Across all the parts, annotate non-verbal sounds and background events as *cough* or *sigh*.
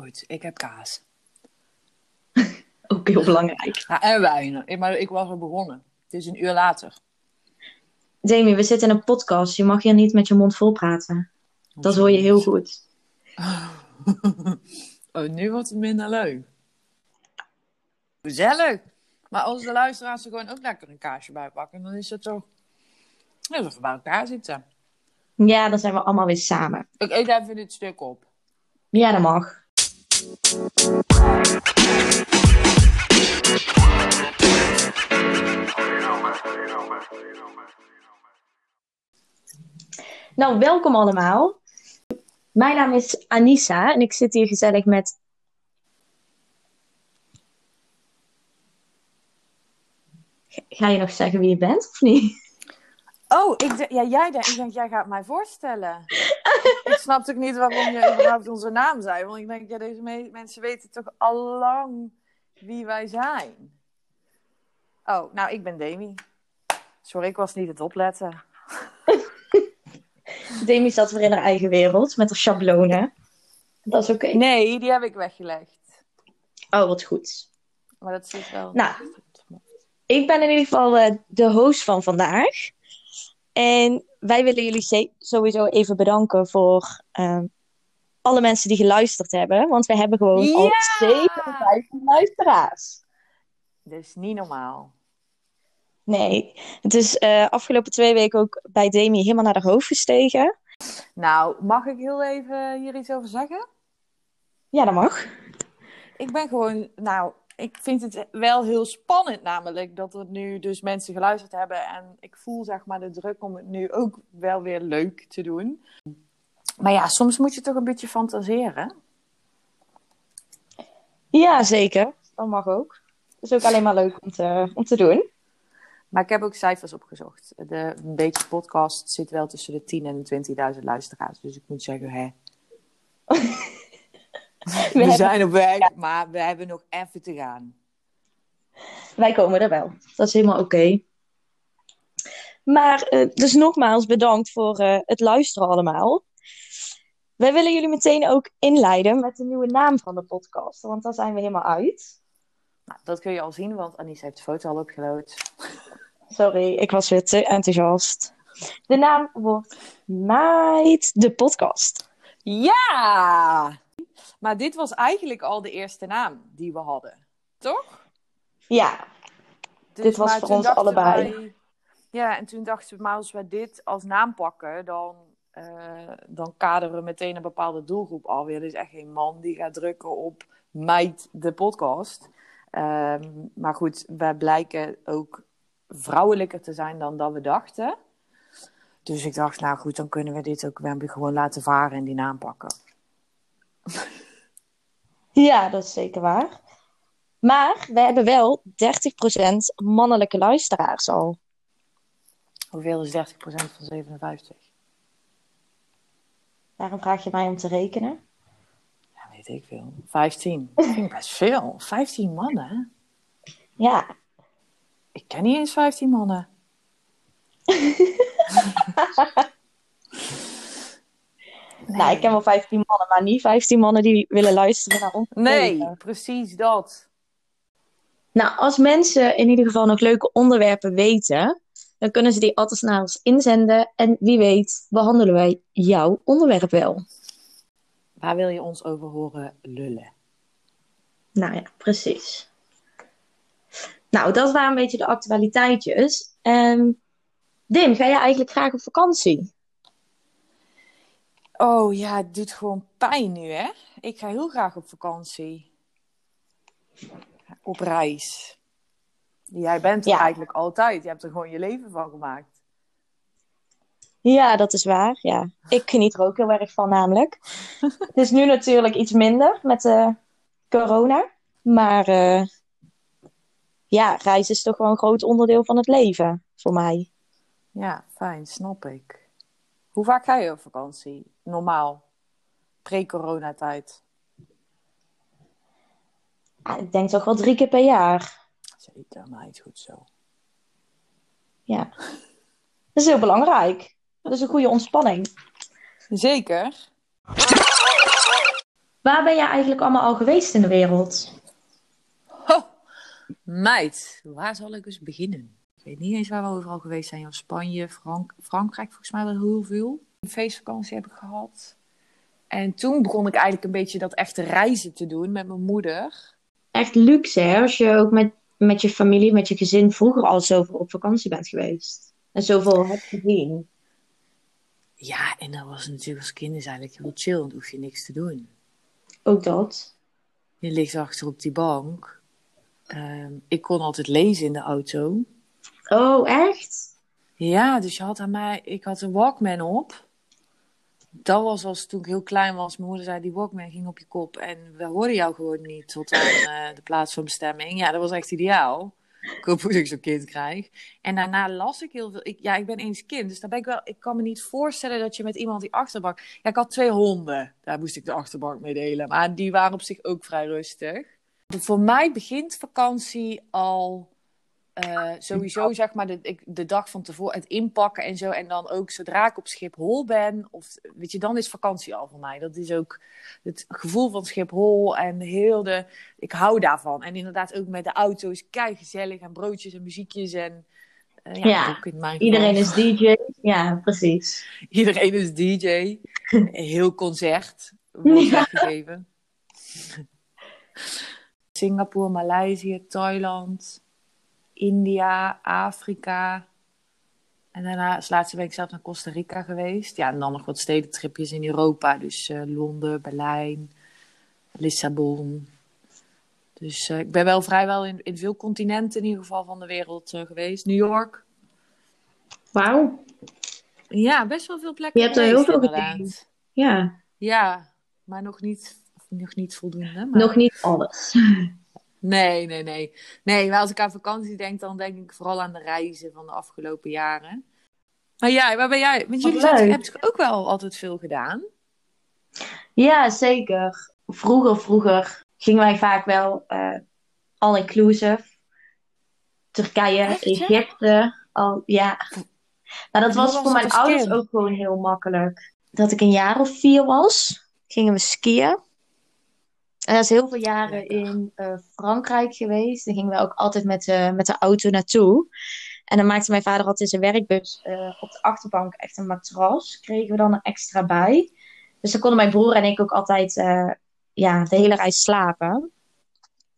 Goed, ik heb kaas. *laughs* Ook heel belangrijk. Ja, en wijn. Ik- Maar ik was al begonnen. Het is een uur later. Demi, we zitten in een podcast. Je mag hier niet met je mond vol praten. Dat hoor je heel goed. *laughs* Oh, nu wordt het minder leuk. Gezellig. Maar als de luisteraars er gewoon ook lekker een kaasje bij pakken, dan is het toch... Alsof we bij elkaar zitten. Ja, dan zijn we allemaal weer samen. Ik eet even dit stuk op. Ja, dat mag. Nou, welkom allemaal. Mijn naam is Anissa en ik zit hier gezellig met. Ga je nog zeggen wie je bent of niet? Oh, ik ja, jij, denkt- ik denk, jij gaat mij voorstellen. ik snap ook niet waarom je überhaupt onze naam zei. Want ik denk, ja, deze me- mensen weten toch al lang wie wij zijn. Oh, nou, ik ben Demi. Sorry, ik was niet het opletten. *laughs* Demi zat weer in haar eigen wereld met haar schablonen. Dat is oké. Nee, die heb ik weggelegd. Oh, wat goed. Maar dat zit wel... Nou. Ik ben in ieder geval eh, de host van vandaag. En wij willen jullie sowieso even bedanken voor eh, alle mensen die geluisterd hebben. Want we hebben gewoon al Ja! 57 luisteraars. Dat is niet normaal. Nee, het is eh, afgelopen twee weken ook bij Demi helemaal naar de hoofd gestegen. Nou, mag ik heel even hier iets over zeggen? Ja, dat mag. Ik ben gewoon, nou, ik vind het wel heel spannend namelijk dat er nu dus mensen geluisterd hebben. En ik voel zeg maar de druk om het nu ook wel weer leuk te doen. Maar ja, soms moet je toch een beetje fantaseren. Ja, zeker. Dat mag ook. Het is ook alleen maar leuk om te, om te doen. Maar ik heb ook cijfers opgezocht. De, een beetje podcast zit wel tussen de 10 en de 20.000 luisteraars. Dus ik moet zeggen, hè. *laughs* *laughs* We, zijn op weg, maar we hebben nog even te gaan. Wij komen er wel. Dat is helemaal oké. Maar eh, dus nogmaals bedankt voor eh, het luisteren allemaal. Wij willen jullie meteen ook inleiden met de nieuwe naam van de podcast. Want daar zijn we helemaal uit. Nou, dat kun je al zien, want Anis heeft de foto al opgeload. Sorry, ik was weer te enthousiast. De naam wordt Meid de podcast. Ja! Maar dit was eigenlijk al de eerste naam die we hadden. Toch? Ja, Dus, Dit was voor ons allebei. wij- ja, en toen dachten we, maar als we dit als naam pakken, dan, eh, dan kaderen we meteen een bepaalde doelgroep alweer. Er is echt geen man die gaat drukken op meid de podcast. Ehm, maar goed, wij blijken ook vrouwelijker te zijn dan dat we dachten. Dus ik dacht, nou goed, dan kunnen we dit ook gewoon laten varen en die naam pakken. Ja, dat is zeker waar. Maar we hebben wel 30% mannelijke luisteraars al. Hoeveel is 30% van 57? Daarom vraag je mij om te rekenen. Ja, weet ik veel. 15. Dat vind ik best veel. 15 mannen? Ja, Ik ken niet eens 15 mannen. *laughs* Nou, ik ken wel 15 mannen, maar niet 15 mannen die willen luisteren naar ons. Nee, leven. precies dat. Nou, als mensen in ieder geval nog leuke onderwerpen weten, dan kunnen ze die altijd naar ons inzenden. En wie weet, behandelen wij jouw onderwerp wel. Waar wil je ons over horen lullen? Nou ja, precies. Nou, dat waren een beetje de actualiteitjes. Ehm Dim, ga jij eigenlijk graag op vakantie? Oh ja, het doet gewoon pijn nu, hè? Ik ga heel graag op vakantie. Op reis. Jij bent er Ja. eigenlijk altijd. Je hebt er gewoon je leven van gemaakt. Ja, dat is waar. Ja. Ik geniet er ook heel erg van, namelijk. *laughs* Het is nu natuurlijk iets minder met de corona. Maar eh, ja, reizen is toch wel een groot onderdeel van het leven voor mij. Ja, fijn, snap ik. Hoe vaak ga je op vakantie? Normaal. Pre-coronatijd. Ah, ik denk toch wel drie keer per jaar. Zeker, meid, goed zo. Ja. Dat is heel belangrijk. Dat is een goede ontspanning. Zeker. Waar ben jij eigenlijk allemaal al geweest in de wereld? Ho, meid, waar zal ik eens beginnen? Ik weet niet eens waar we overal geweest zijn. Spanje, Frank Frankrijk volgens mij wel heel veel. Een feestvakantie heb ik gehad. En toen begon ik eigenlijk een beetje dat echte reizen te doen met mijn moeder. Echt luxe, hè? Als je ook met, met je familie, met je gezin vroeger al zoveel op vakantie bent geweest. En zoveel hebt gezien. Ja, en dat was natuurlijk als kind is eigenlijk heel chill, want hoef je niks te doen. Ook dat. Je ligt achter op die bank. Ehm, ik kon altijd lezen in de auto. Oh, echt? Ja, dus je had aan mij, ik had een Walkman op. Dat was als toen ik heel klein was. Mijn moeder zei, die Walkman ging op je kop. En we hoorden jou gewoon niet tot aan *laughs* eh, de plaats van bestemming. Ja, dat was echt ideaal. Ik hoop dat ik zo'n kind krijg. En daarna las ik heel veel. Ik, ja, ik ben eens kind, dus daar ben ik wel. Ik kan me niet voorstellen dat je met iemand die achterbank. Ja, ik had twee honden. Daar moest ik de achterbank mee delen. Maar die waren op zich ook vrij rustig. Voor mij begint vakantie al uh, sowieso zeg maar de, de dag van tevoren het inpakken en zo. En dan ook zodra ik op Schiphol ben, of weet je, dan is vakantie al voor mij. Dat is ook het gevoel van Schiphol en heel de. Ik hou daarvan. En inderdaad ook met de auto's, kei gezellig en broodjes en muziekjes en. Uh, ja, ja iedereen is DJ. Ja, precies. *laughs* Iedereen is DJ. *laughs* heel concert wordt ja. gegeven. *laughs* Singapore, Maleisië, Thailand. India, Afrika. En daarna als laatste week zelf naar Costa Rica geweest. Ja, en dan nog wat stedentripjes in Europa. Dus uh, Londen, Berlijn, Lissabon. Dus uh, ik ben wel vrijwel in, in veel continenten in ieder geval van de wereld uh, geweest. New York. Wauw. Ja, best wel veel plekken. Je hebt er heel veel gedaan. Ja. Ja, maar nog niet, nog niet voldoende. Maar... Nog niet alles. *laughs* Nee, nee, nee. Nee, maar als ik aan vakantie denk, dan denk ik vooral aan de reizen van de afgelopen jaren. Maar jij, waar ben jij? Want jullie hebben ook wel altijd veel gedaan? Ja, zeker. Vroeger, vroeger gingen wij vaak wel uh, all-inclusive. Turkije, Egypte. Al, ja. Nou, dat was voor mijn ouders ook gewoon heel makkelijk. Dat ik een jaar of vier was, gingen we skiën. En dat is heel veel jaren in uh, Frankrijk geweest. Daar gingen we ook altijd met, uh, met de auto naartoe. En dan maakte mijn vader altijd zijn werkbus uh, op de achterbank echt een matras. Kregen we dan er extra bij. Dus dan konden mijn broer en ik ook altijd ja, de hele reis slapen.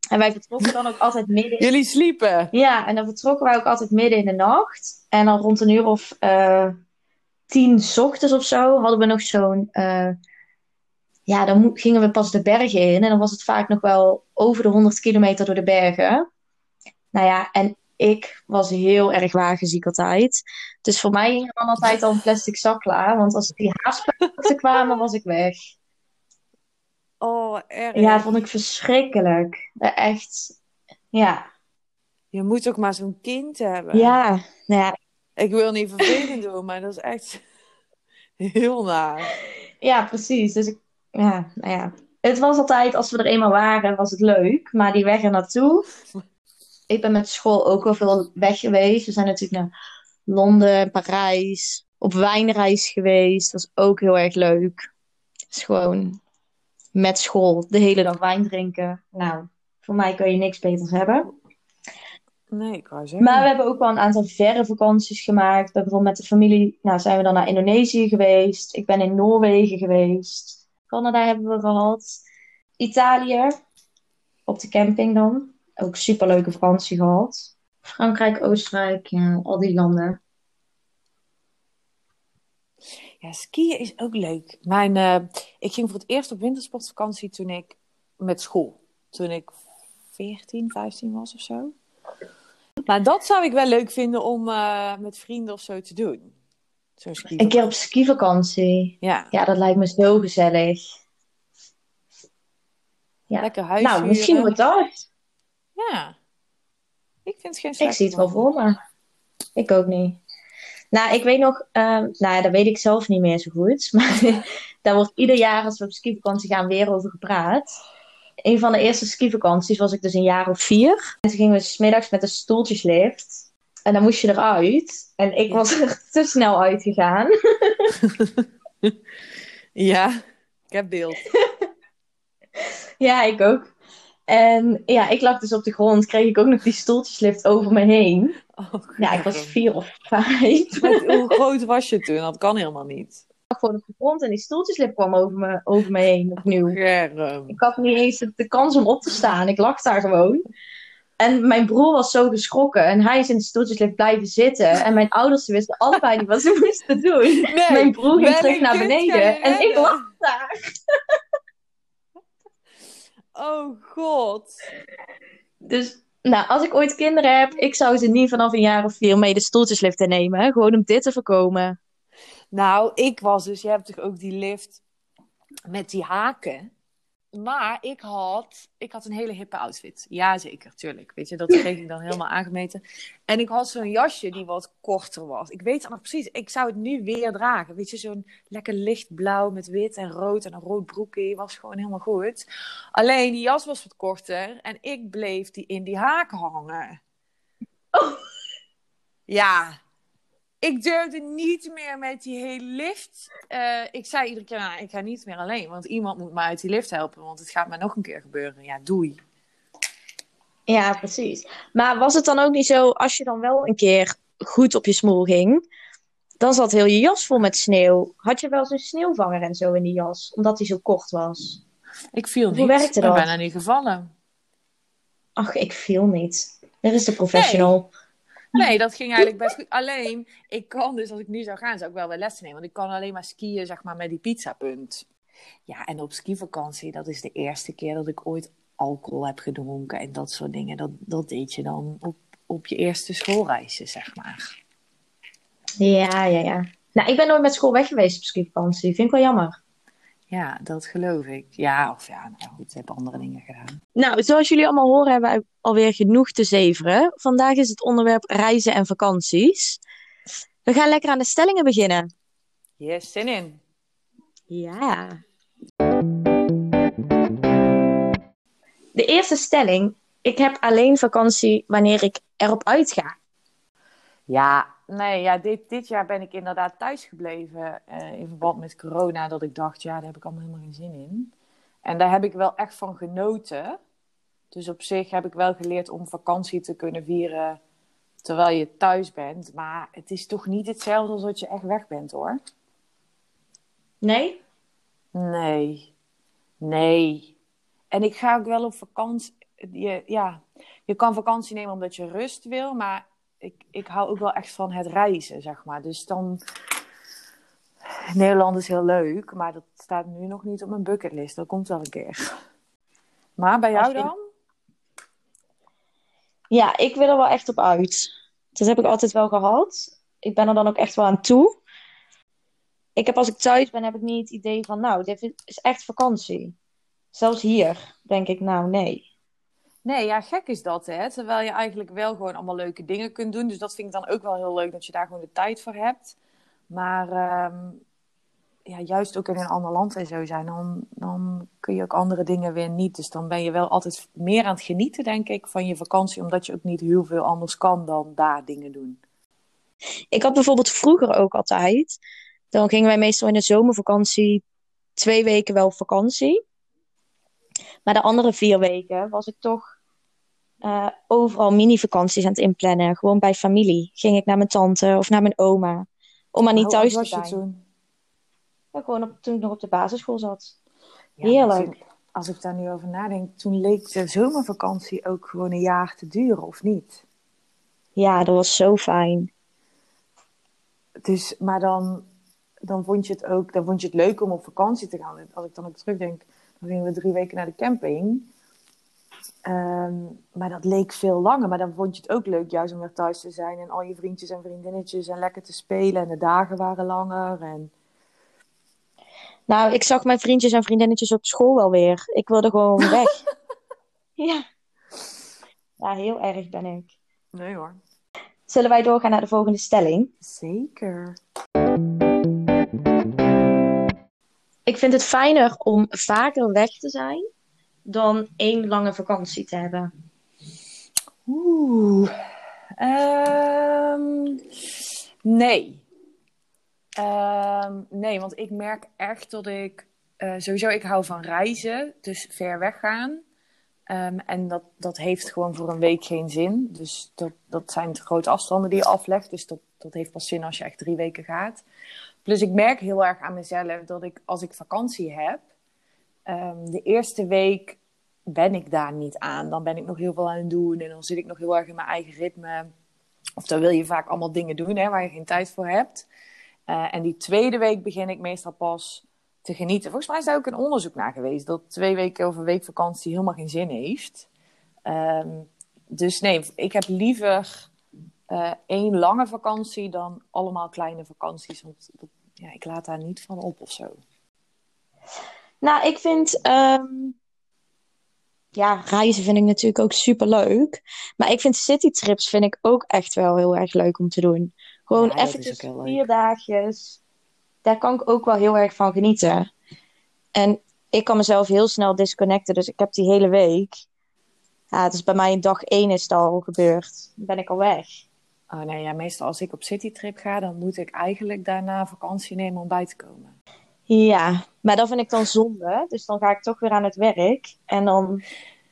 En wij vertrokken dan ook altijd midden... In... Jullie sliepen? Ja, en dan vertrokken wij ook altijd midden in de nacht. En dan rond een uur of tien ochtends of zo hadden we nog zo'n ja, dan gingen we pas de bergen in. En dan was het vaak nog wel over de 100 kilometer door de bergen. Nou ja, en ik was heel erg wagenziek altijd. Dus voor mij ging er dan altijd al een plastic zak klaar. Want als die haarspraken kwamen, was ik weg. Oh, erg. Ja, vond ik verschrikkelijk. Echt, ja. Je moet ook maar zo'n kind hebben. Ja, nou ja. Ik wil niet vervelend doen, maar dat is echt *laughs* heel naar. Ja, precies. Dus ik ja, nou ja. Het was altijd, als we er eenmaal waren, was het leuk. Maar die weg er naartoe. Ik ben met school ook wel veel weg geweest. We zijn natuurlijk naar Londen, Parijs. Op wijnreis geweest. Dat was ook heel erg leuk. Het is gewoon met school de hele dag wijn drinken. Nou, voor mij kan je niks beters hebben. Nee, ik zeggen. Maar we hebben ook wel een aantal verre vakanties gemaakt. Bijvoorbeeld met de familie nou, zijn we dan naar Indonesië geweest. Ik ben in Noorwegen geweest. Canada hebben we gehad. Italië, op de camping dan. Ook superleuke vakantie gehad. Frankrijk, Oostenrijk, ja, al die landen. Ja, skiën is ook leuk. Mijn, uh, ik ging voor het eerst op wintersportvakantie toen ik met school. Toen ik 14, 15 was of zo. Maar dat zou ik wel leuk vinden om uh, met vrienden of zo te doen. Een keer op skivakantie. Ja. Ja, dat lijkt me zo gezellig. Ja. Lekker huis. Nou, misschien wordt dat. Ja. Ik vind het geen slecht. Ik zie het wel voor me. Ik ook niet. Nou, ik weet nog, uh, nou ja, dat weet ik zelf niet meer zo goed. *laughs* Maar daar wordt ieder jaar als we op skivakantie gaan weer over gepraat. Een van de eerste skivakanties was ik dus een jaar of vier. En toen gingen we smiddags met een stoeltjeslift en dan moest je eruit. En ik was *laughs* er te snel uitgegaan. *laughs* ja, ik heb beeld. *laughs* Ja, ik ook. En ja, ik lag dus op de grond, kreeg ik ook nog die stoeltjeslift over me heen. Oh, Ja, ik was vier of vijf. Hoe groot was je toen? Dat kan helemaal niet. Ik lag gewoon op de grond en die stoeltjeslift kwam over me, over me heen opnieuw. Ik had niet eens de kans om op te staan. Ik lag daar gewoon. En mijn broer was zo geschrokken. En hij is in de stoeltjeslift blijven zitten. En mijn ouders wisten allebei niet wat ze *laughs* moesten doen. Nee, mijn broer ging terug naar beneden. En ik lag daar. *laughs* Oh god. Dus nou, als ik ooit kinderen heb, ik zou ze niet vanaf een jaar of vier mee de stoeltjeslift te nemen. hè. Gewoon om dit te voorkomen. Nou, ik was dus, je hebt toch ook die lift met die haken. Maar ik had, ik had een hele hippe outfit. Jazeker, tuurlijk. Weet je, dat *laughs* kreeg ik dan helemaal aangemeten. En ik had zo'n jasje die wat korter was. Ik weet het nog precies. Ik zou het nu weer dragen. Weet je, zo'n lekker lichtblauw met wit en rood en een rood broekje. Was gewoon helemaal goed. Alleen die jas was wat korter. En ik bleef die in die haken hangen. Oh. Ja, ik durfde niet meer met die hele lift. Eh, ik zei iedere keer, nou, ik ga niet meer alleen. Want iemand moet mij uit die lift helpen. Want het gaat me nog een keer gebeuren. Ja, doei. Ja, precies. Maar was het dan ook niet zo, als je dan wel een keer goed op je smoel ging, dan zat heel je jas vol met sneeuw. Had je wel zo'n sneeuwvanger en zo in die jas, omdat die zo kort was? Ik viel Hoe niet. werkte Ik ben dat? bijna niet gevallen. Ach, ik viel niet. Er is de professional. Nee, dat ging eigenlijk best goed. Alleen, ik kan dus, als ik nu zou gaan, zou ik wel weer lessen nemen. Want ik kan alleen maar skiën, zeg maar, met die pizzapunt. Ja, en op skivakantie, dat is de eerste keer dat ik ooit alcohol heb gedronken. En dat soort dingen. Dat, dat deed je dan op, op je eerste schoolreisje, zeg maar. Ja, ja, ja. Nou, ik ben nooit met school weg geweest op skivakantie. Vind ik wel jammer. Ja, dat geloof ik. Ja, of ja, nou goed, ik heb andere dingen gedaan. Nou, zoals jullie allemaal horen, hebben we alweer genoeg te zeveren. Vandaag is het onderwerp reizen en vakanties. We gaan lekker aan de stellingen beginnen. Yes, zin in. Ja. De eerste stelling. Ik heb alleen vakantie wanneer ik erop uitga. Ja, nee, ja, dit, dit jaar ben ik inderdaad thuis gebleven eh, in verband met corona. Dat ik dacht, ja, daar heb ik allemaal helemaal geen zin in. En daar heb ik wel echt van genoten. Dus op zich heb ik wel geleerd om vakantie te kunnen vieren terwijl je thuis bent. Maar het is toch niet hetzelfde als dat je echt weg bent, hoor. Nee? Nee, nee. En ik ga ook wel op vakantie. Je, ja, je kan vakantie nemen omdat je rust wil, maar ik, ik hou ook wel echt van het reizen, zeg maar. Dus dan. Nederland is heel leuk, maar dat staat nu nog niet op mijn bucketlist. Dat komt wel een keer. Maar bij jou dan? Ja, ik wil er wel echt op uit. Dat heb ik altijd wel gehad. Ik ben er dan ook echt wel aan toe. Ik heb als ik thuis ben, heb ik niet het idee van, nou, dit is echt vakantie. Zelfs hier denk ik, nou, nee. Nee, ja, gek is dat, hè? Terwijl je eigenlijk wel gewoon allemaal leuke dingen kunt doen. Dus dat vind ik dan ook wel heel leuk dat je daar gewoon de tijd voor hebt. Maar ehm, ja, juist ook in een ander land en zo zijn, dan, dan kun je ook andere dingen weer niet. Dus dan ben je wel altijd meer aan het genieten, denk ik, van je vakantie. Omdat je ook niet heel veel anders kan dan daar dingen doen. Ik had bijvoorbeeld vroeger ook altijd. Dan gingen wij meestal in de zomervakantie twee weken wel op vakantie. Maar de andere vier weken was ik toch eh, overal mini-vakanties aan het inplannen. Gewoon bij familie. Ging ik naar mijn tante of naar mijn oma. Om maar niet Hoe thuis te was je zijn. toen? Ja, gewoon op, toen ik nog op de basisschool zat. Ja, Heerlijk. maar toen- als ik daar nu over nadenk, toen leek de zomervakantie ook gewoon een jaar te duren, of niet? Ja, dat was zo fijn. Dus, maar dan, dan, vond je het ook, dan vond je het leuk om op vakantie te gaan. Als ik dan ook terugdenk, dan gingen we drie weken naar de camping. Ehm, maar dat leek veel langer. Maar dan vond je het ook leuk juist om weer thuis te zijn. En al je vriendjes en vriendinnetjes en lekker te spelen. En de dagen waren langer. En... Nou, ik zag mijn vriendjes en vriendinnetjes op school wel weer. Ik wilde gewoon *laughs* weg. Ja. Ja, heel erg ben ik. Nee hoor. Zullen wij doorgaan naar de volgende stelling? Zeker. Ik vind het fijner om vaker weg te zijn dan één lange vakantie te hebben. Oeh. Ehm, nee. Ehm, nee, want ik merk echt dat ik eh, sowieso, ik hou van reizen, dus ver weggaan. Ehm, en dat, dat heeft gewoon voor een week geen zin. Dus dat, dat zijn grote afstanden die je aflegt. Dus dat, dat heeft pas zin als je echt drie weken gaat. Plus ik merk heel erg aan mezelf dat ik als ik vakantie heb, ehm, de eerste week ben ik daar niet aan. Dan ben ik nog heel veel aan het doen en dan zit ik nog heel erg in mijn eigen ritme. Of dan wil je vaak allemaal dingen doen hè, waar je geen tijd voor hebt. Uh, en die tweede week begin ik meestal pas te genieten. Volgens mij is daar ook een onderzoek naar geweest dat twee weken of een week vakantie helemaal geen zin heeft. Um, dus nee, ik heb liever uh, één lange vakantie dan allemaal kleine vakanties. Want ja, ik laat daar niet van op of zo. Nou, ik vind. Um, ja, reizen vind ik natuurlijk ook super leuk. Maar ik vind citytrips vind ik ook echt wel heel erg leuk om te doen. Gewoon ja, eventjes vier dagjes. Daar kan ik ook wel heel erg van genieten. En ik kan mezelf heel snel disconnecten. Dus ik heb die hele week. Ja, het is bij mij dag één is het al gebeurd. Dan ben ik al weg. Oh nee, ja, meestal als ik op citytrip ga, dan moet ik eigenlijk daarna vakantie nemen om bij te komen. Ja, maar dat vind ik dan zonde. Dus dan ga ik toch weer aan het werk. En dan.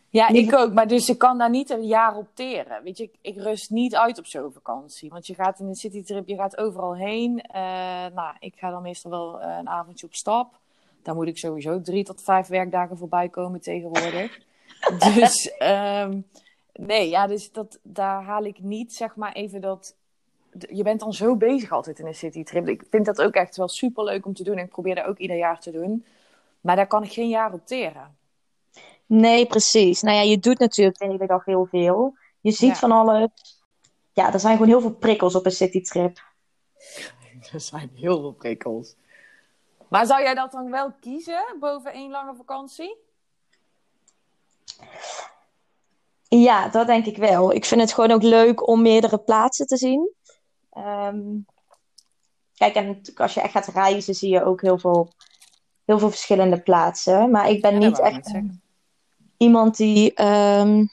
Ja, ik ook. Maar dus ik kan daar niet een jaar op teren. Weet je, ik, ik rust niet uit op zo'n vakantie. Want je gaat in een citytrip, je gaat overal heen. Uh, nou, ik ga dan meestal wel uh, een avondje op stap. Daar moet ik sowieso drie tot vijf werkdagen voorbij komen tegenwoordig. *laughs* dus um, nee, ja, dus dat, daar haal ik niet zeg maar even dat je bent dan zo bezig altijd in een citytrip. Ik vind dat ook echt wel super leuk om te doen. En ik probeer dat ook ieder jaar te doen. Maar daar kan ik geen jaar op teren. Nee, precies. Nou ja, je doet natuurlijk de hele dag heel veel. Je ziet van alles. Ja, er zijn gewoon heel veel prikkels op een citytrip. *laughs* Er zijn heel veel prikkels. Maar zou jij dat dan wel kiezen boven één lange vakantie? Ja, dat denk ik wel. Ik vind het gewoon ook leuk om meerdere plaatsen te zien. Um, kijk, en als je echt gaat reizen, zie je ook heel veel, heel veel verschillende plaatsen. Maar ik ben niet echt iemand die um,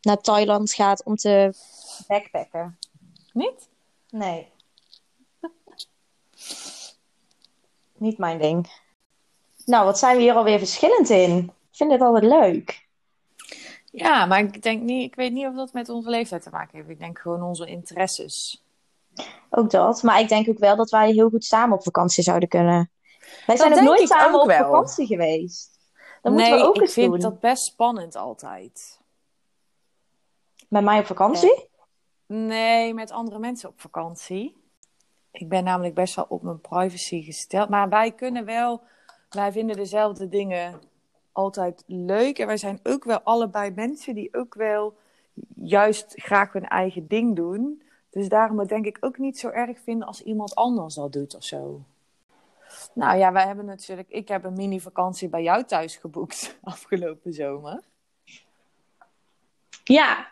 naar Thailand gaat om te backpacken. Niet? Nee. niet mijn ding. Nou, wat zijn we hier alweer verschillend in? Ik vind dit altijd leuk. Ja, maar ik denk niet, ik weet niet of dat met onze leeftijd te maken heeft. Ik denk gewoon onze interesses. Ook dat. Maar ik denk ook wel dat wij heel goed samen op vakantie zouden kunnen. Wij zijn nog nooit samen op wel. vakantie geweest. Dan nee, moeten we ook ik vind dat best spannend altijd. Met mij op vakantie? Nee, met andere mensen op vakantie. Ik ben namelijk best wel op mijn privacy gesteld. Maar wij kunnen wel, wij vinden dezelfde dingen altijd leuk. En wij zijn ook wel allebei mensen die ook wel juist graag hun eigen ding doen. Dus daarom denk ik ook niet zo erg vinden als iemand anders dat doet of zo. Nou ja, wij hebben natuurlijk. Ik heb een mini-vakantie bij jou thuis geboekt *laughs* afgelopen zomer. Ja.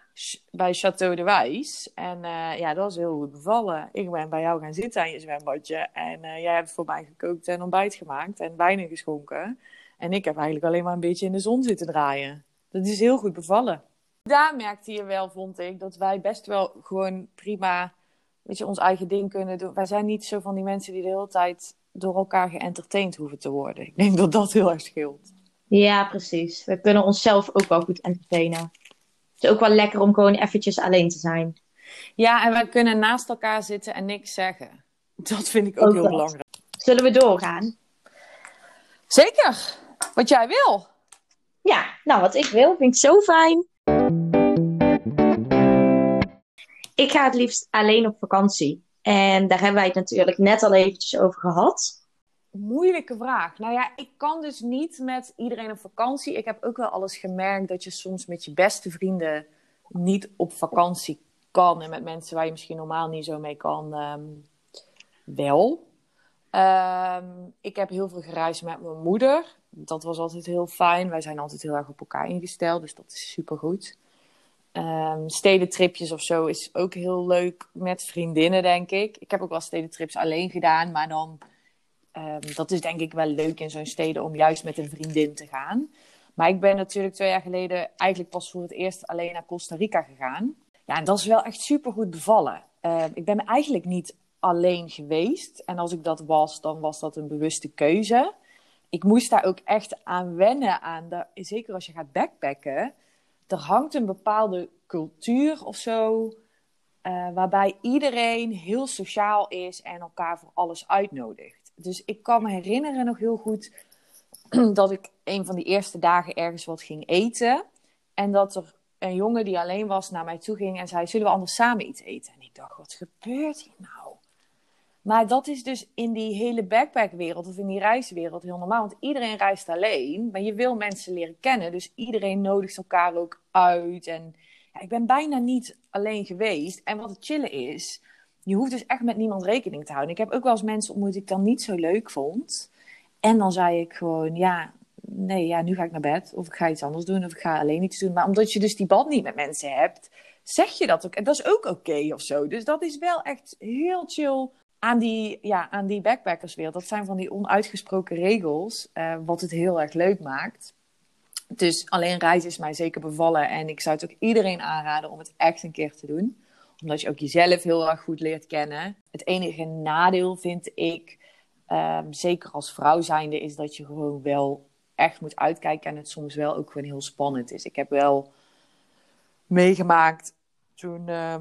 Bij Château de Wijs. En uh, ja, dat was heel goed bevallen. Ik ben bij jou gaan zitten aan je zwembadje. En uh, jij hebt voor mij gekookt en ontbijt gemaakt. En wijnen geschonken. En ik heb eigenlijk alleen maar een beetje in de zon zitten draaien. Dat is heel goed bevallen daar merkte je wel, vond ik, dat wij best wel gewoon prima weet je, ons eigen ding kunnen doen. Wij zijn niet zo van die mensen die de hele tijd door elkaar geëntertained hoeven te worden. Ik denk dat dat heel erg scheelt. Ja, precies. We kunnen onszelf ook wel goed entertainen. Het is ook wel lekker om gewoon eventjes alleen te zijn. Ja, en we kunnen naast elkaar zitten en niks zeggen. Dat vind ik ook, heel belangrijk. Zullen we doorgaan? Zeker. Wat jij wil. Ja, nou wat ik wil, vind ik zo fijn. Ik ga het liefst alleen op vakantie. En daar hebben wij het natuurlijk net al eventjes over gehad. Moeilijke vraag. Nou ja, ik kan dus niet met iedereen op vakantie. Ik heb ook wel alles gemerkt dat je soms met je beste vrienden niet op vakantie kan. En met mensen waar je misschien normaal niet zo mee kan, um, wel. Um, ik heb heel veel gereisd met mijn moeder. Dat was altijd heel fijn. Wij zijn altijd heel erg op elkaar ingesteld, dus dat is super goed. Um, stedentripjes of zo is ook heel leuk met vriendinnen, denk ik. Ik heb ook wel stedentrips alleen gedaan, maar dan... Um, dat is denk ik wel leuk in zo'n steden om juist met een vriendin te gaan. Maar ik ben natuurlijk twee jaar geleden eigenlijk pas voor het eerst alleen naar Costa Rica gegaan. Ja, en dat is wel echt super goed bevallen. Uh, ik ben eigenlijk niet alleen geweest. En als ik dat was, dan was dat een bewuste keuze. Ik moest daar ook echt aan wennen. Aan de, zeker als je gaat backpacken. Er hangt een bepaalde cultuur of zo. Uh, waarbij iedereen heel sociaal is en elkaar voor alles uitnodigt. Dus ik kan me herinneren nog heel goed *clears throat* dat ik een van die eerste dagen ergens wat ging eten. En dat er een jongen die alleen was naar mij toe ging en zei: Zullen we anders samen iets eten? En ik dacht: Wat gebeurt hier nou? Maar dat is dus in die hele backpackwereld of in die reiswereld heel normaal. Want iedereen reist alleen, maar je wil mensen leren kennen. Dus iedereen nodigt elkaar ook uit. En ik ben bijna niet alleen geweest. En wat het chillen is, je hoeft dus echt met niemand rekening te houden. Ik heb ook wel eens mensen ontmoet die ik dan niet zo leuk vond. En dan zei ik gewoon, ja, nee, ja, nu ga ik naar bed. Of ik ga iets anders doen, of ik ga alleen iets doen. Maar omdat je dus die band niet met mensen hebt, zeg je dat ook. En dat is ook oké of zo. Dus dat is wel echt heel chill aan die, ja, aan die backpackerswereld. Dat zijn van die onuitgesproken regels, uh, wat het heel erg leuk maakt. Dus alleen reizen is mij zeker bevallen. En ik zou het ook iedereen aanraden om het echt een keer te doen. Omdat je ook jezelf heel erg goed leert kennen. Het enige nadeel vind ik, um, zeker als vrouw zijnde, is dat je gewoon wel echt moet uitkijken. En het soms wel ook gewoon heel spannend is. Ik heb wel meegemaakt toen... Uh,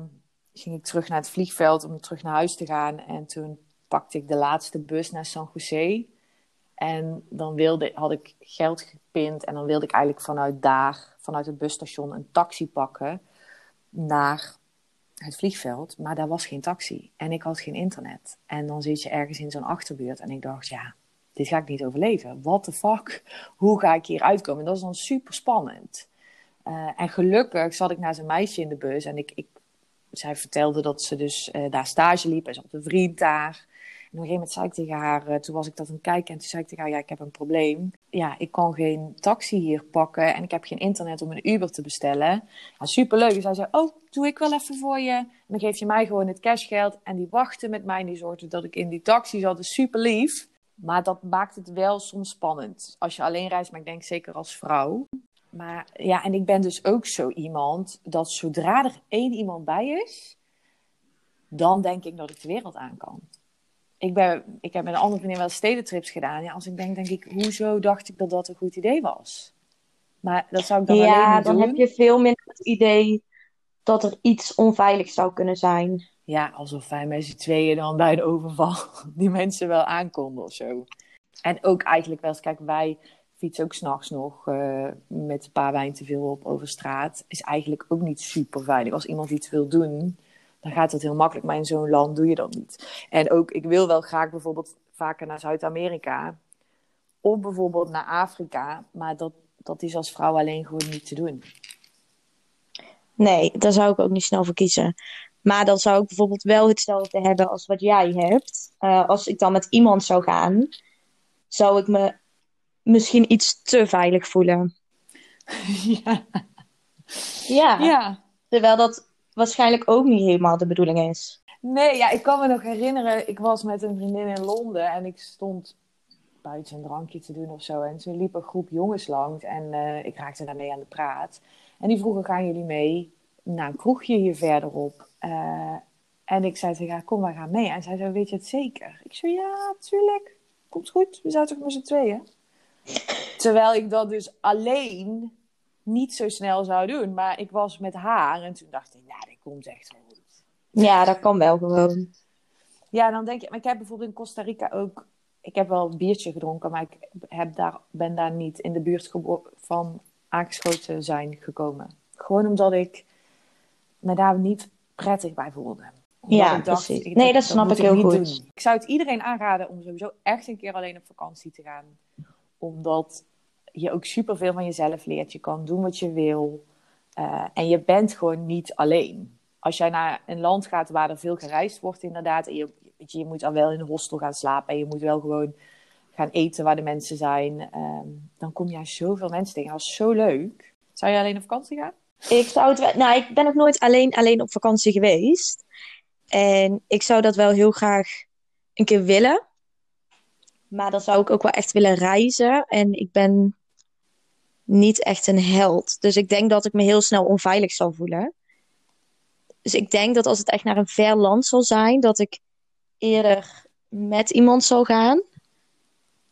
ging ik terug naar het vliegveld om terug naar huis te gaan. En toen pakte ik de laatste bus naar San Jose. En dan wilde, had ik geld gepind en dan wilde ik eigenlijk vanuit daar, vanuit het busstation, een taxi pakken naar het vliegveld. Maar daar was geen taxi en ik had geen internet. En dan zit je ergens in zo'n achterbuurt en ik dacht, ja, dit ga ik niet overleven. What the fuck? Hoe ga ik hier uitkomen? En dat is dan super spannend. Uh, en gelukkig zat ik naast een meisje in de bus en ik zij vertelde dat ze dus uh, daar stage liep en ze had een vriend daar. En op een gegeven moment zei ik tegen haar, uh, toen was ik dat aan het kijken en toen zei ik tegen haar, ja, ik heb een probleem. Ja, ik kan geen taxi hier pakken en ik heb geen internet om een Uber te bestellen. Superleuk. Dus zij zei, oh, doe ik wel even voor je. En dan geef je mij gewoon het cashgeld en die wachten met mij en die zorgde dat ik in die taxi zat. Dus super lief. Maar dat maakt het wel soms spannend. Als je alleen reist, maar ik denk zeker als vrouw. Maar ja, en ik ben dus ook zo iemand dat zodra er één iemand bij is, dan denk ik dat ik de wereld aan kan. Ik, ben, ik heb met een andere vriendin wel stedentrips gedaan. Ja, als ik denk, denk ik, hoezo dacht ik dat dat een goed idee was? Maar dat zou ik dan ja, alleen. Ja, dan heb je veel minder het idee dat er iets onveilig zou kunnen zijn. Ja, alsof wij met z'n tweeën dan bij de overval *laughs* die mensen wel aankonden of zo. En ook eigenlijk wel eens, kijk, wij fiets ook s'nachts nog uh, met een paar wijn te veel op over straat. Is eigenlijk ook niet super veilig. Als iemand iets wil doen, dan gaat het heel makkelijk. Maar in zo'n land doe je dat niet. En ook, ik wil wel graag bijvoorbeeld vaker naar Zuid-Amerika. Of bijvoorbeeld naar Afrika. Maar dat, dat is als vrouw alleen gewoon niet te doen. Nee, daar zou ik ook niet snel voor kiezen. Maar dan zou ik bijvoorbeeld wel hetzelfde hebben als wat jij hebt. Uh, als ik dan met iemand zou gaan, zou ik me misschien iets te veilig voelen. *laughs* Ja. Ja. ja. Terwijl dat waarschijnlijk ook niet helemaal de bedoeling is. Nee, ja, ik kan me nog herinneren, ik was met een vriendin in Londen en ik stond buiten een drankje te doen of zo. En toen liep een groep jongens langs en uh, ik raakte daarmee aan de praat. En die vroegen, gaan jullie mee naar een kroegje hier verderop? Uh, en ik zei tegen haar, kom, we gaan mee. En zij zei, weet je het zeker? Ik zei, ja, tuurlijk. Komt goed, we zijn toch met z'n tweeën? Terwijl ik dat dus alleen niet zo snel zou doen. Maar ik was met haar en toen dacht ik, nou, dit komt echt wel goed. Ja, dat kan wel gewoon. Ja, dan denk je, maar ik heb bijvoorbeeld in Costa Rica ook, ik heb wel een biertje gedronken, maar ik heb daar, ben daar niet in de buurt van aangeschoten zijn gekomen. Gewoon omdat ik me daar niet prettig bij voelde. ja, ik dacht, precies. nee, dat, snap ik heel goed. Doen. Ik zou het iedereen aanraden om sowieso echt een keer alleen op vakantie te gaan omdat je ook superveel van jezelf leert. Je kan doen wat je wil. Uh, en je bent gewoon niet alleen. Als jij naar een land gaat waar er veel gereisd wordt, inderdaad. En je, je, moet dan wel in een hostel gaan slapen. En je moet wel gewoon gaan eten waar de mensen zijn. Um, dan kom je zoveel mensen tegen. Dat is zo leuk. Zou je alleen op vakantie gaan? Ik zou het Nou, ik ben nog nooit alleen, alleen op vakantie geweest. En ik zou dat wel heel graag een keer willen. Maar dan zou ik ook wel echt willen reizen. En ik ben niet echt een held. Dus ik denk dat ik me heel snel onveilig zal voelen. Dus ik denk dat als het echt naar een ver land zal zijn, dat ik eerder met iemand zal gaan.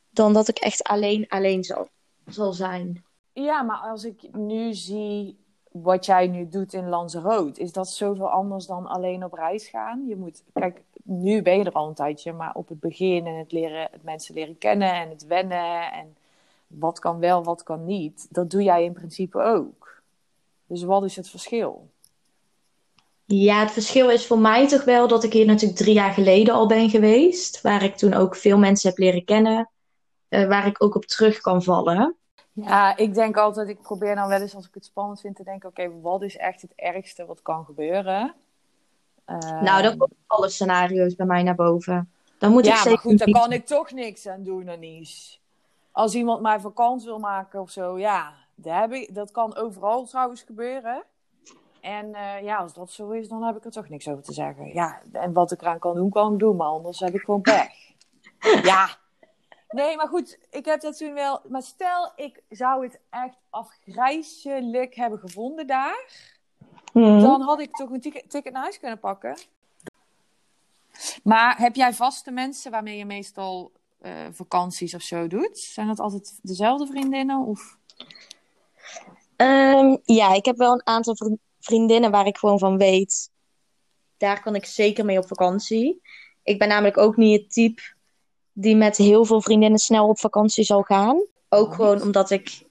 dan dat ik echt alleen alleen zal, zal zijn. Ja, maar als ik nu zie wat jij nu doet in Lanzarote, is dat zoveel anders dan alleen op reis gaan? Je moet, kijk, nu ben je er al een tijdje, maar op het begin en het, leren, het mensen leren kennen en het wennen en wat kan wel, wat kan niet, dat doe jij in principe ook. Dus wat is het verschil? Ja, het verschil is voor mij toch wel dat ik hier natuurlijk drie jaar geleden al ben geweest. Waar ik toen ook veel mensen heb leren kennen. Uh, waar ik ook op terug kan vallen. Ja, ik denk altijd, ik probeer dan wel eens als ik het spannend vind te denken: oké, wat is echt het ergste wat kan gebeuren? Uh, nou, dan komen alle scenario's bij mij naar boven. Dan moet ja, ik zeker maar goed, daar kan ik toch niks aan doen, Anies. Als iemand mij vakantie wil maken of zo, ja, dat, heb ik, dat kan overal trouwens gebeuren. En uh, ja, als dat zo is, dan heb ik er toch niks over te zeggen. Ja, en wat ik eraan kan doen, kan ik doen, maar anders heb ik gewoon pech. *laughs* ja. Nee, maar goed, ik heb dat toen wel. Maar stel, ik zou het echt afgrijzelijk hebben gevonden daar. Mhm. Dan had ik toch een ticket, naar huis kunnen pakken. Maar heb jij vaste mensen waarmee je meestal uh, vakanties of zo doet? Zijn dat altijd dezelfde vriendinnen? Of? Um, ja, ik heb wel een aantal vriendinnen waar ik gewoon van weet. Daar kan ik zeker mee op vakantie. Ik ben namelijk ook niet het type die met heel veel vriendinnen snel op vakantie zal gaan. Ook gewoon omdat ik,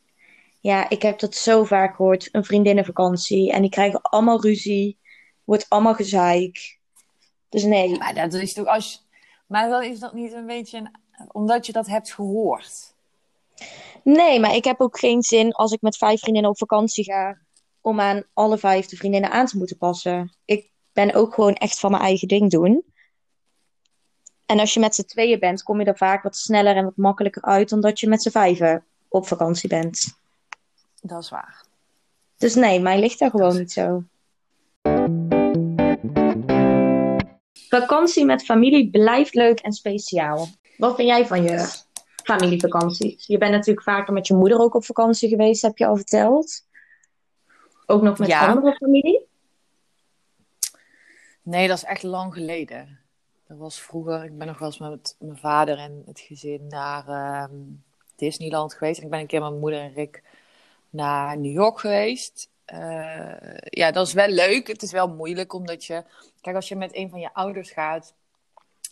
ja, ik heb dat zo vaak gehoord, een vriendinnenvakantie. En die krijgen allemaal ruzie, wordt allemaal gezeik. Dus nee. Maar dat is toch als, maar dan is dat niet een beetje, een... omdat je dat hebt gehoord? Nee, maar ik heb ook geen zin als ik met vijf vriendinnen op vakantie ga, om aan alle vijf de vriendinnen aan te moeten passen. Ik ben ook gewoon echt van mijn eigen ding doen. En als je met z'n tweeën bent, kom je er vaak wat sneller en wat makkelijker uit dan dat je met z'n vijven op vakantie bent. Dat is waar. Dus nee, mij ligt daar gewoon niet zo. Vakantie met familie blijft leuk en speciaal. Wat vind jij van je familievakanties? Je bent natuurlijk vaker met je moeder ook op vakantie geweest, heb je al verteld. Ook nog met Ja. andere familie? Nee, dat is echt lang geleden. Dat was vroeger, ik ben nog wel eens met mijn vader en het gezin naar ehm, Disneyland geweest. En ik ben een keer met mijn moeder en Rick naar New York geweest. Eh, ja, dat is wel leuk. Het is wel moeilijk, omdat je... Kijk, als je met een van je ouders gaat,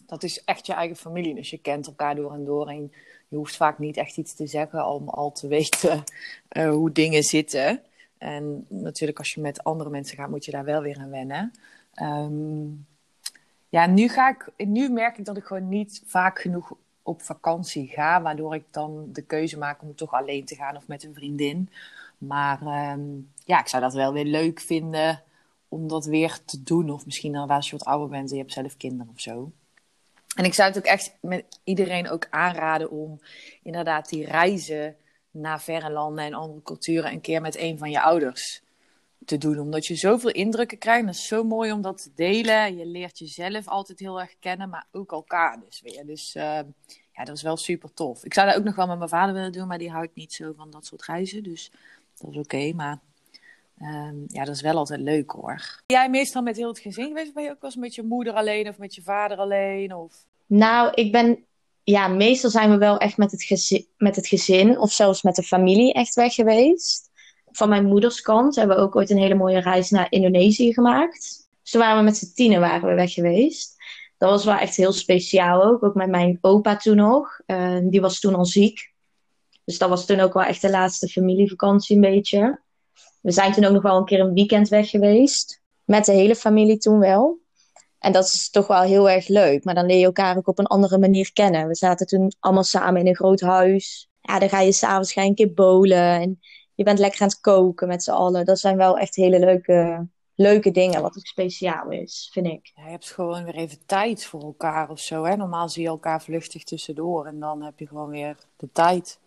dat is echt je eigen familie. Dus je kent elkaar door en door. En je hoeft vaak niet echt iets te zeggen om al te weten eh, hoe dingen zitten. En natuurlijk, als je met andere mensen gaat, moet je daar wel weer aan wennen. Ehm, ja, nu, ga ik, nu merk ik dat ik gewoon niet vaak genoeg op vakantie ga. Waardoor ik dan de keuze maak om toch alleen te gaan of met een vriendin. Maar ehm, ja, ik zou dat wel weer leuk vinden om dat weer te doen. Of misschien dan als je wat ouder bent en je hebt zelf kinderen of zo. En ik zou het ook echt met iedereen ook aanraden om inderdaad die reizen naar verre landen en andere culturen een keer met een van je ouders te doen. Omdat je zoveel indrukken krijgt. Dat is zo mooi om dat te delen. Je leert jezelf altijd heel erg kennen, maar ook elkaar dus weer. Dus uh, ja, dat is wel super tof. Ik zou dat ook nog wel met mijn vader willen doen, maar die houdt niet zo van dat soort reizen. Dus dat is oké, maar... Um, ja, dat is wel altijd leuk hoor. Ben jij meestal met heel het gezin geweest? Ben je ook wel eens met je moeder alleen of met je vader alleen? Of... Nou, ik ben... Ja, meestal zijn we wel echt met het, gezin, met het gezin of zelfs met de familie echt weg geweest. Van mijn moeders kant hebben we ook ooit een hele mooie reis naar Indonesië gemaakt. Toen waren we met z'n tienen waren we weg geweest. Dat was wel echt heel speciaal ook. Ook met mijn opa toen nog. Uh, die was toen al ziek. Dus dat was toen ook wel echt de laatste familievakantie een beetje. We zijn toen ook nog wel een keer een weekend weg geweest. Met de hele familie toen wel. En dat is toch wel heel erg leuk. Maar dan leer je elkaar ook op een andere manier kennen. We zaten toen allemaal samen in een groot huis. Ja, dan ga je s'avonds een keer bowlen. En je bent lekker aan het koken met z'n allen. Dat zijn wel echt hele leuke, leuke dingen. Wat ook speciaal is, vind ik. Ja, je hebt gewoon weer even tijd voor elkaar of zo. Hè? Normaal zie je elkaar vluchtig tussendoor. En dan heb je gewoon weer de tijd.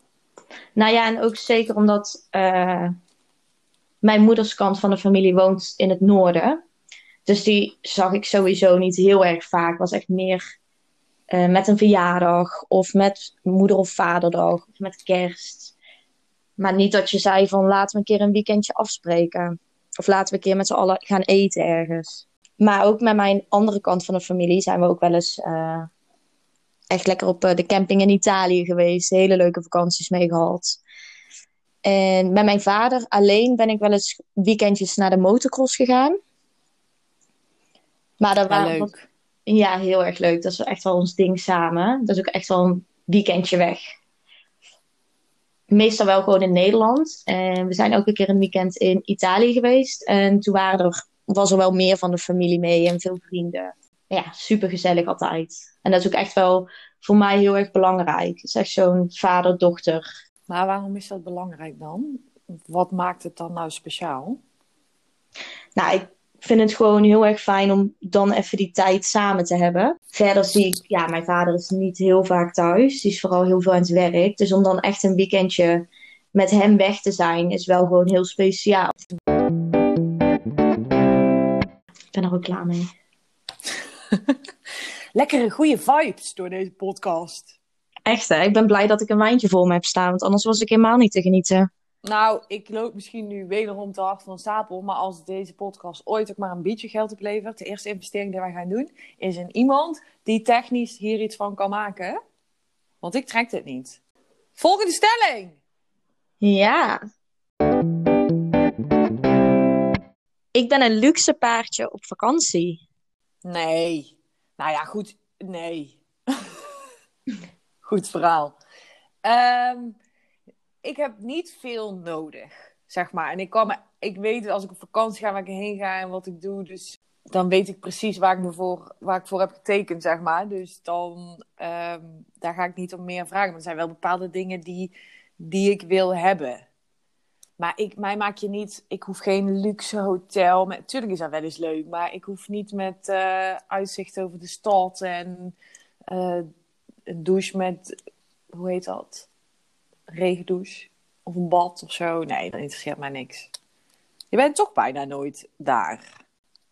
Nou ja, en ook zeker omdat... Uh, mijn moederskant van de familie woont in het noorden. Dus die zag ik sowieso niet heel erg vaak. Was echt meer uh, met een verjaardag of met moeder- of vaderdag of met kerst. Maar niet dat je zei van laten we een keer een weekendje afspreken. Of laten we een keer met z'n allen gaan eten ergens. Maar ook met mijn andere kant van de familie zijn we ook wel eens uh, echt lekker op eh, de camping in Italië geweest. Hele leuke vakanties mee gehad. En met mijn vader alleen ben ik wel eens weekendjes naar de motocross gegaan. Maar dat Ja, waren, leuk. ja, heel erg leuk. Dat is echt wel ons ding samen. Dat is ook echt wel een weekendje weg. Meestal wel gewoon in Nederland. En we zijn ook een keer een weekend in Italië geweest. En toen waren er, was er wel meer van de familie mee en veel vrienden. Ja, super gezellig altijd. En dat is ook echt wel voor mij heel erg belangrijk. Het is echt zo'n vader-dochter. Maar waarom is dat belangrijk dan? Wat maakt het dan nou speciaal? Nou, ik vind het gewoon heel erg fijn om dan even die tijd samen te hebben. Verder zie ik, ja, mijn vader is niet heel vaak thuis. Die is vooral heel veel aan het werk. Dus om dan echt een weekendje met hem weg te zijn, is wel gewoon heel speciaal. Ik ben er ook klaar mee. *laughs* Lekkere, goede vibes door deze podcast. Echt hè, ik ben blij dat ik een wijntje voor me heb staan, want anders was ik helemaal niet te genieten. Nou, ik loop misschien nu wederom te hard van stapel. Maar als deze podcast ooit ook maar een beetje geld oplevert. De eerste investering die wij gaan doen. Is in iemand die technisch hier iets van kan maken. Want ik trek dit niet. Volgende stelling. Ja. Ik ben een luxe paardje op vakantie. Nee. Nou ja, goed. Nee. *laughs* goed verhaal. Ehm, ik heb niet veel nodig, zeg maar. En ik, kan ik weet als ik op vakantie ga waar ik heen ga en wat ik doe. Dus dan weet ik precies waar ik, me voor, waar ik voor heb getekend, zeg maar. Dus dan, ehm, daar ga ik niet om meer vragen. Maar er zijn wel bepaalde dingen die, die ik wil hebben. Maar ik, mij maak je niet... Ik hoef geen luxe hotel. Met, tuurlijk is dat wel eens leuk. Maar ik hoef niet met eh, uitzicht over de stad. En eh, een douche met... Hoe heet dat? Regendouche. Of een bad of zo. Nee, dat interesseert mij niks. Je bent toch bijna nooit daar.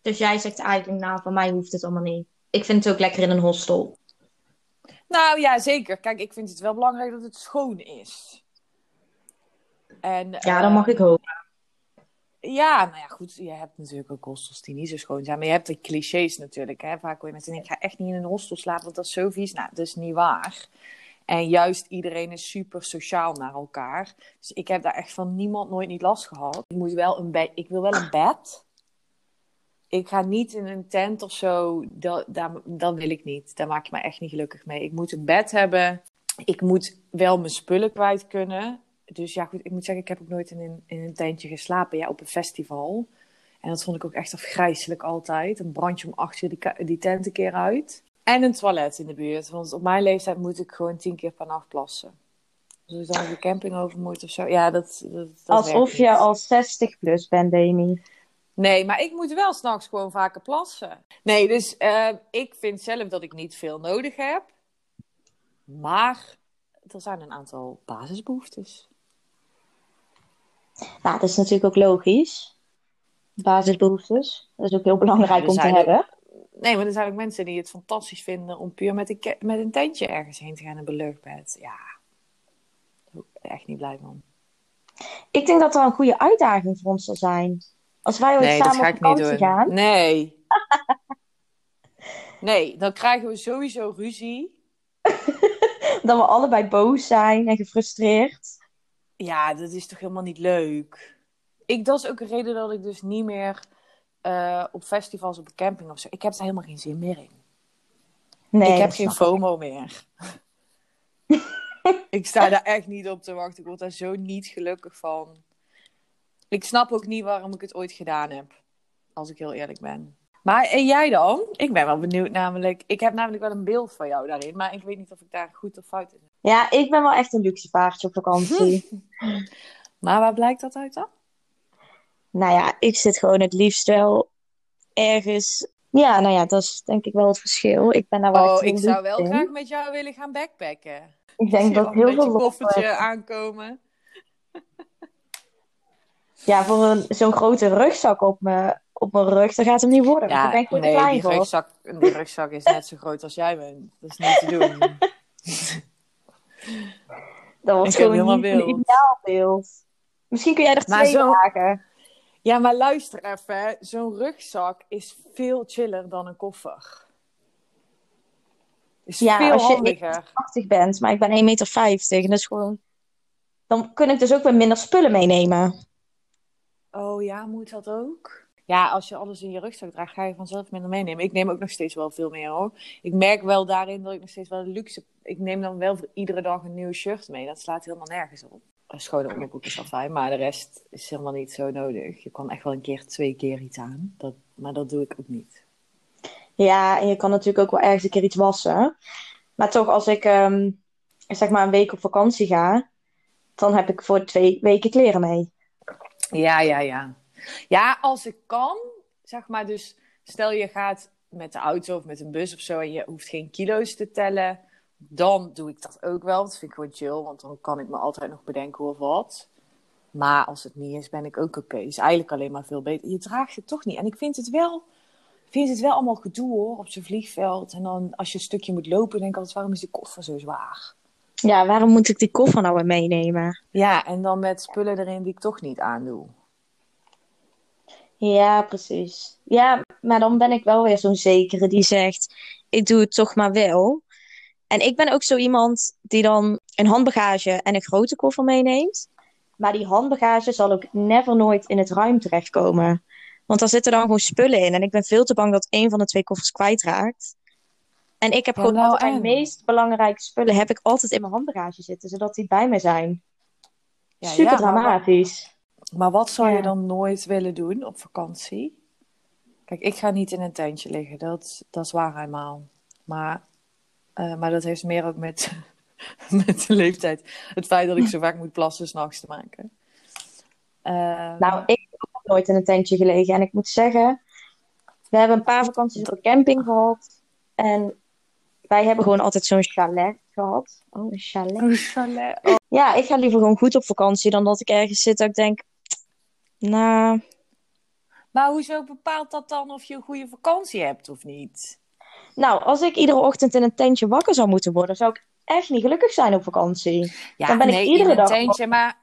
Dus jij zegt eigenlijk, nou, van mij hoeft het allemaal niet. Ik vind het ook lekker in een hostel. Nou ja, zeker. Kijk, ik vind het wel belangrijk dat het schoon is. En, Ja, dan mag eh, ik hopen. Ja, nou ja, goed. Je hebt natuurlijk ook hostels die niet zo schoon zijn. Maar je hebt de clichés natuurlijk. Hè? Vaak hoor je mensen denken, ik ga echt niet in een hostel slapen, want dat is zo vies. Nou, dat is niet waar. En juist iedereen is super sociaal naar elkaar. Dus ik heb daar echt van niemand nooit niet last gehad. Ik, moet wel een ik wil wel een bed. Ik ga niet in een tent of zo. Dat, dat wil ik niet. Daar maak je me echt niet gelukkig mee. Ik moet een bed hebben. Ik moet wel mijn spullen kwijt kunnen. Dus ja, goed, ik moet zeggen, ik heb ook nooit in een, in een tentje geslapen. Ja, op een festival. En dat vond ik ook echt afgrijzelijk altijd. Dan brand je om acht uur die, die tent een keer uit. En een toilet in de buurt. Want op mijn leeftijd moet ik gewoon tien keer nacht plassen. Dus ik dan op de camping over moet of zo. Ja, dat, dat, dat Alsof je al 60 plus bent, Demi. Nee, maar ik moet wel s'nachts gewoon vaker plassen. Nee, dus eh, ik vind zelf dat ik niet veel nodig heb. Maar er zijn een aantal basisbehoeftes. Nou, dat is natuurlijk ook logisch. Basisbehoeftes. Dat is ook heel belangrijk Ja, om te hebben. Nee, maar er zijn ook mensen die het fantastisch vinden om puur met een, met een tentje ergens heen te gaan in een luchtbed. Ja, daar ben ik echt niet blij van. Ik denk dat dat een goede uitdaging voor ons zal zijn. Als wij ooit Nee, dat samen ga op ik niet vakantie doen. gaan. Nee. *laughs* Nee, dan krijgen we sowieso ruzie. *laughs* Dat we allebei boos zijn en gefrustreerd. Ja, dat is toch helemaal niet leuk. Ik, dat is ook een reden dat ik dus niet meer eh, op festivals op een camping of zo. Ik heb daar helemaal geen zin meer in. Nee, ik heb geen ik. FOMO meer. *laughs* ik sta daar echt niet op te wachten. Ik word daar zo niet gelukkig van. Ik snap ook niet waarom ik het ooit gedaan heb. Als ik heel eerlijk ben. Maar en jij dan? Ik ben wel benieuwd namelijk. Ik heb namelijk wel een beeld van jou daarin. Maar ik weet niet of ik daar goed of fout in heb. Ja, ik ben wel echt een luxe paardje op vakantie. *laughs* Maar waar blijkt dat uit dan? Nou ja, ik zit gewoon het liefst wel ergens. Ja, nou ja, dat is denk ik wel het verschil. Ik ben daar wel Oh, ik zou wel in. graag met jou willen gaan backpacken. Ik denk dat heel veel koffertje aankomen. *laughs* Ja, voor een, zo'n grote rugzak op mijn, op mijn rug, dat gaat hem niet worden. Ben ik nee, klein die rugzak, die rugzak is net zo groot als jij bent. Dat is niet te doen. *laughs* *laughs* Dat wordt Ik gewoon niet een ideaal beeld. Misschien kun jij er Maar twee maken. Ja, maar luister even. Zo'n rugzak is veel chiller dan een koffer. Is Ja, veel als je handiger. 80 bent, maar ik ben 1,50 meter. En dat is gewoon... Dan kun ik dus ook weer minder spullen meenemen. Oh ja, moet dat ook? Ja, als je alles in je rugzak draagt, ga je vanzelf minder meenemen. Ik neem ook nog steeds wel veel meer hoor. Ik merk wel daarin dat ik nog steeds wel luxe... Ik neem dan wel voor iedere dag een nieuw shirt mee. Dat slaat helemaal nergens op. Een schone onderbroek is al fijn, maar de rest is helemaal niet zo nodig. Je kan echt wel een keer, twee keer iets aan. Dat, maar dat doe ik ook niet. Ja, en je kan natuurlijk ook wel ergens een keer iets wassen. Maar toch, als ik ehm, zeg maar een week op vakantie ga, dan heb ik voor twee weken kleren mee. Ja, ja, ja. Ja, als ik kan, zeg maar, dus stel je gaat met de auto of met een bus of zo en je hoeft geen kilo's te tellen, dan doe ik dat ook wel. Dat vind ik gewoon chill, want dan kan ik me altijd nog bedenken of wat. Maar als het niet is, ben ik ook oké. Is eigenlijk alleen maar veel beter. Je draagt het toch niet. En ik vind het wel, vind het wel allemaal gedoe hoor, op zo'n vliegveld. En dan als je een stukje moet lopen, denk ik altijd, waarom is die koffer zo zwaar? Ja, waarom moet ik die koffer nou weer meenemen? Ja, en dan met spullen erin die ik toch niet aandoe. Ja, precies. Ja, maar dan ben ik wel weer zo'n zekere die zegt, ik doe het toch maar wel. En ik ben ook zo iemand die dan een handbagage en een grote koffer meeneemt. Maar die handbagage zal ook never nooit in het ruim terechtkomen. Want daar zitten dan gewoon spullen in. En ik ben veel te bang dat één van de twee koffers kwijtraakt. En ik heb gewoon nou altijd mijn meest belangrijke spullen heb ik altijd in mijn handbagage zitten, zodat die bij me zijn. Ja, Super ja, dramatisch. Maar wat zou je dan nooit willen doen op vakantie? Kijk, ik ga niet in een tentje liggen, dat, dat is waar eenmaal. Maar, eh, maar dat heeft meer ook met, *laughs* met de leeftijd. Het feit dat ik zo vaak moet plassen s'nachts te maken. Eh, Nou, ik heb ook nooit in een tentje gelegen. En ik moet zeggen, we hebben een paar vakanties op een camping gehad. En wij hebben gewoon altijd zo'n chalet gehad. Oh, een chalet. een chalet. Oh, Ja, ik ga liever gewoon goed op vakantie dan dat ik ergens zit dat ik denk, nou, Maar hoezo bepaalt dat dan of je een goede vakantie hebt of niet? Nou, als ik iedere ochtend in een tentje wakker zou moeten worden, zou ik echt niet gelukkig zijn op vakantie. Ja, Dan ben ik iedere in een dag tentje, maar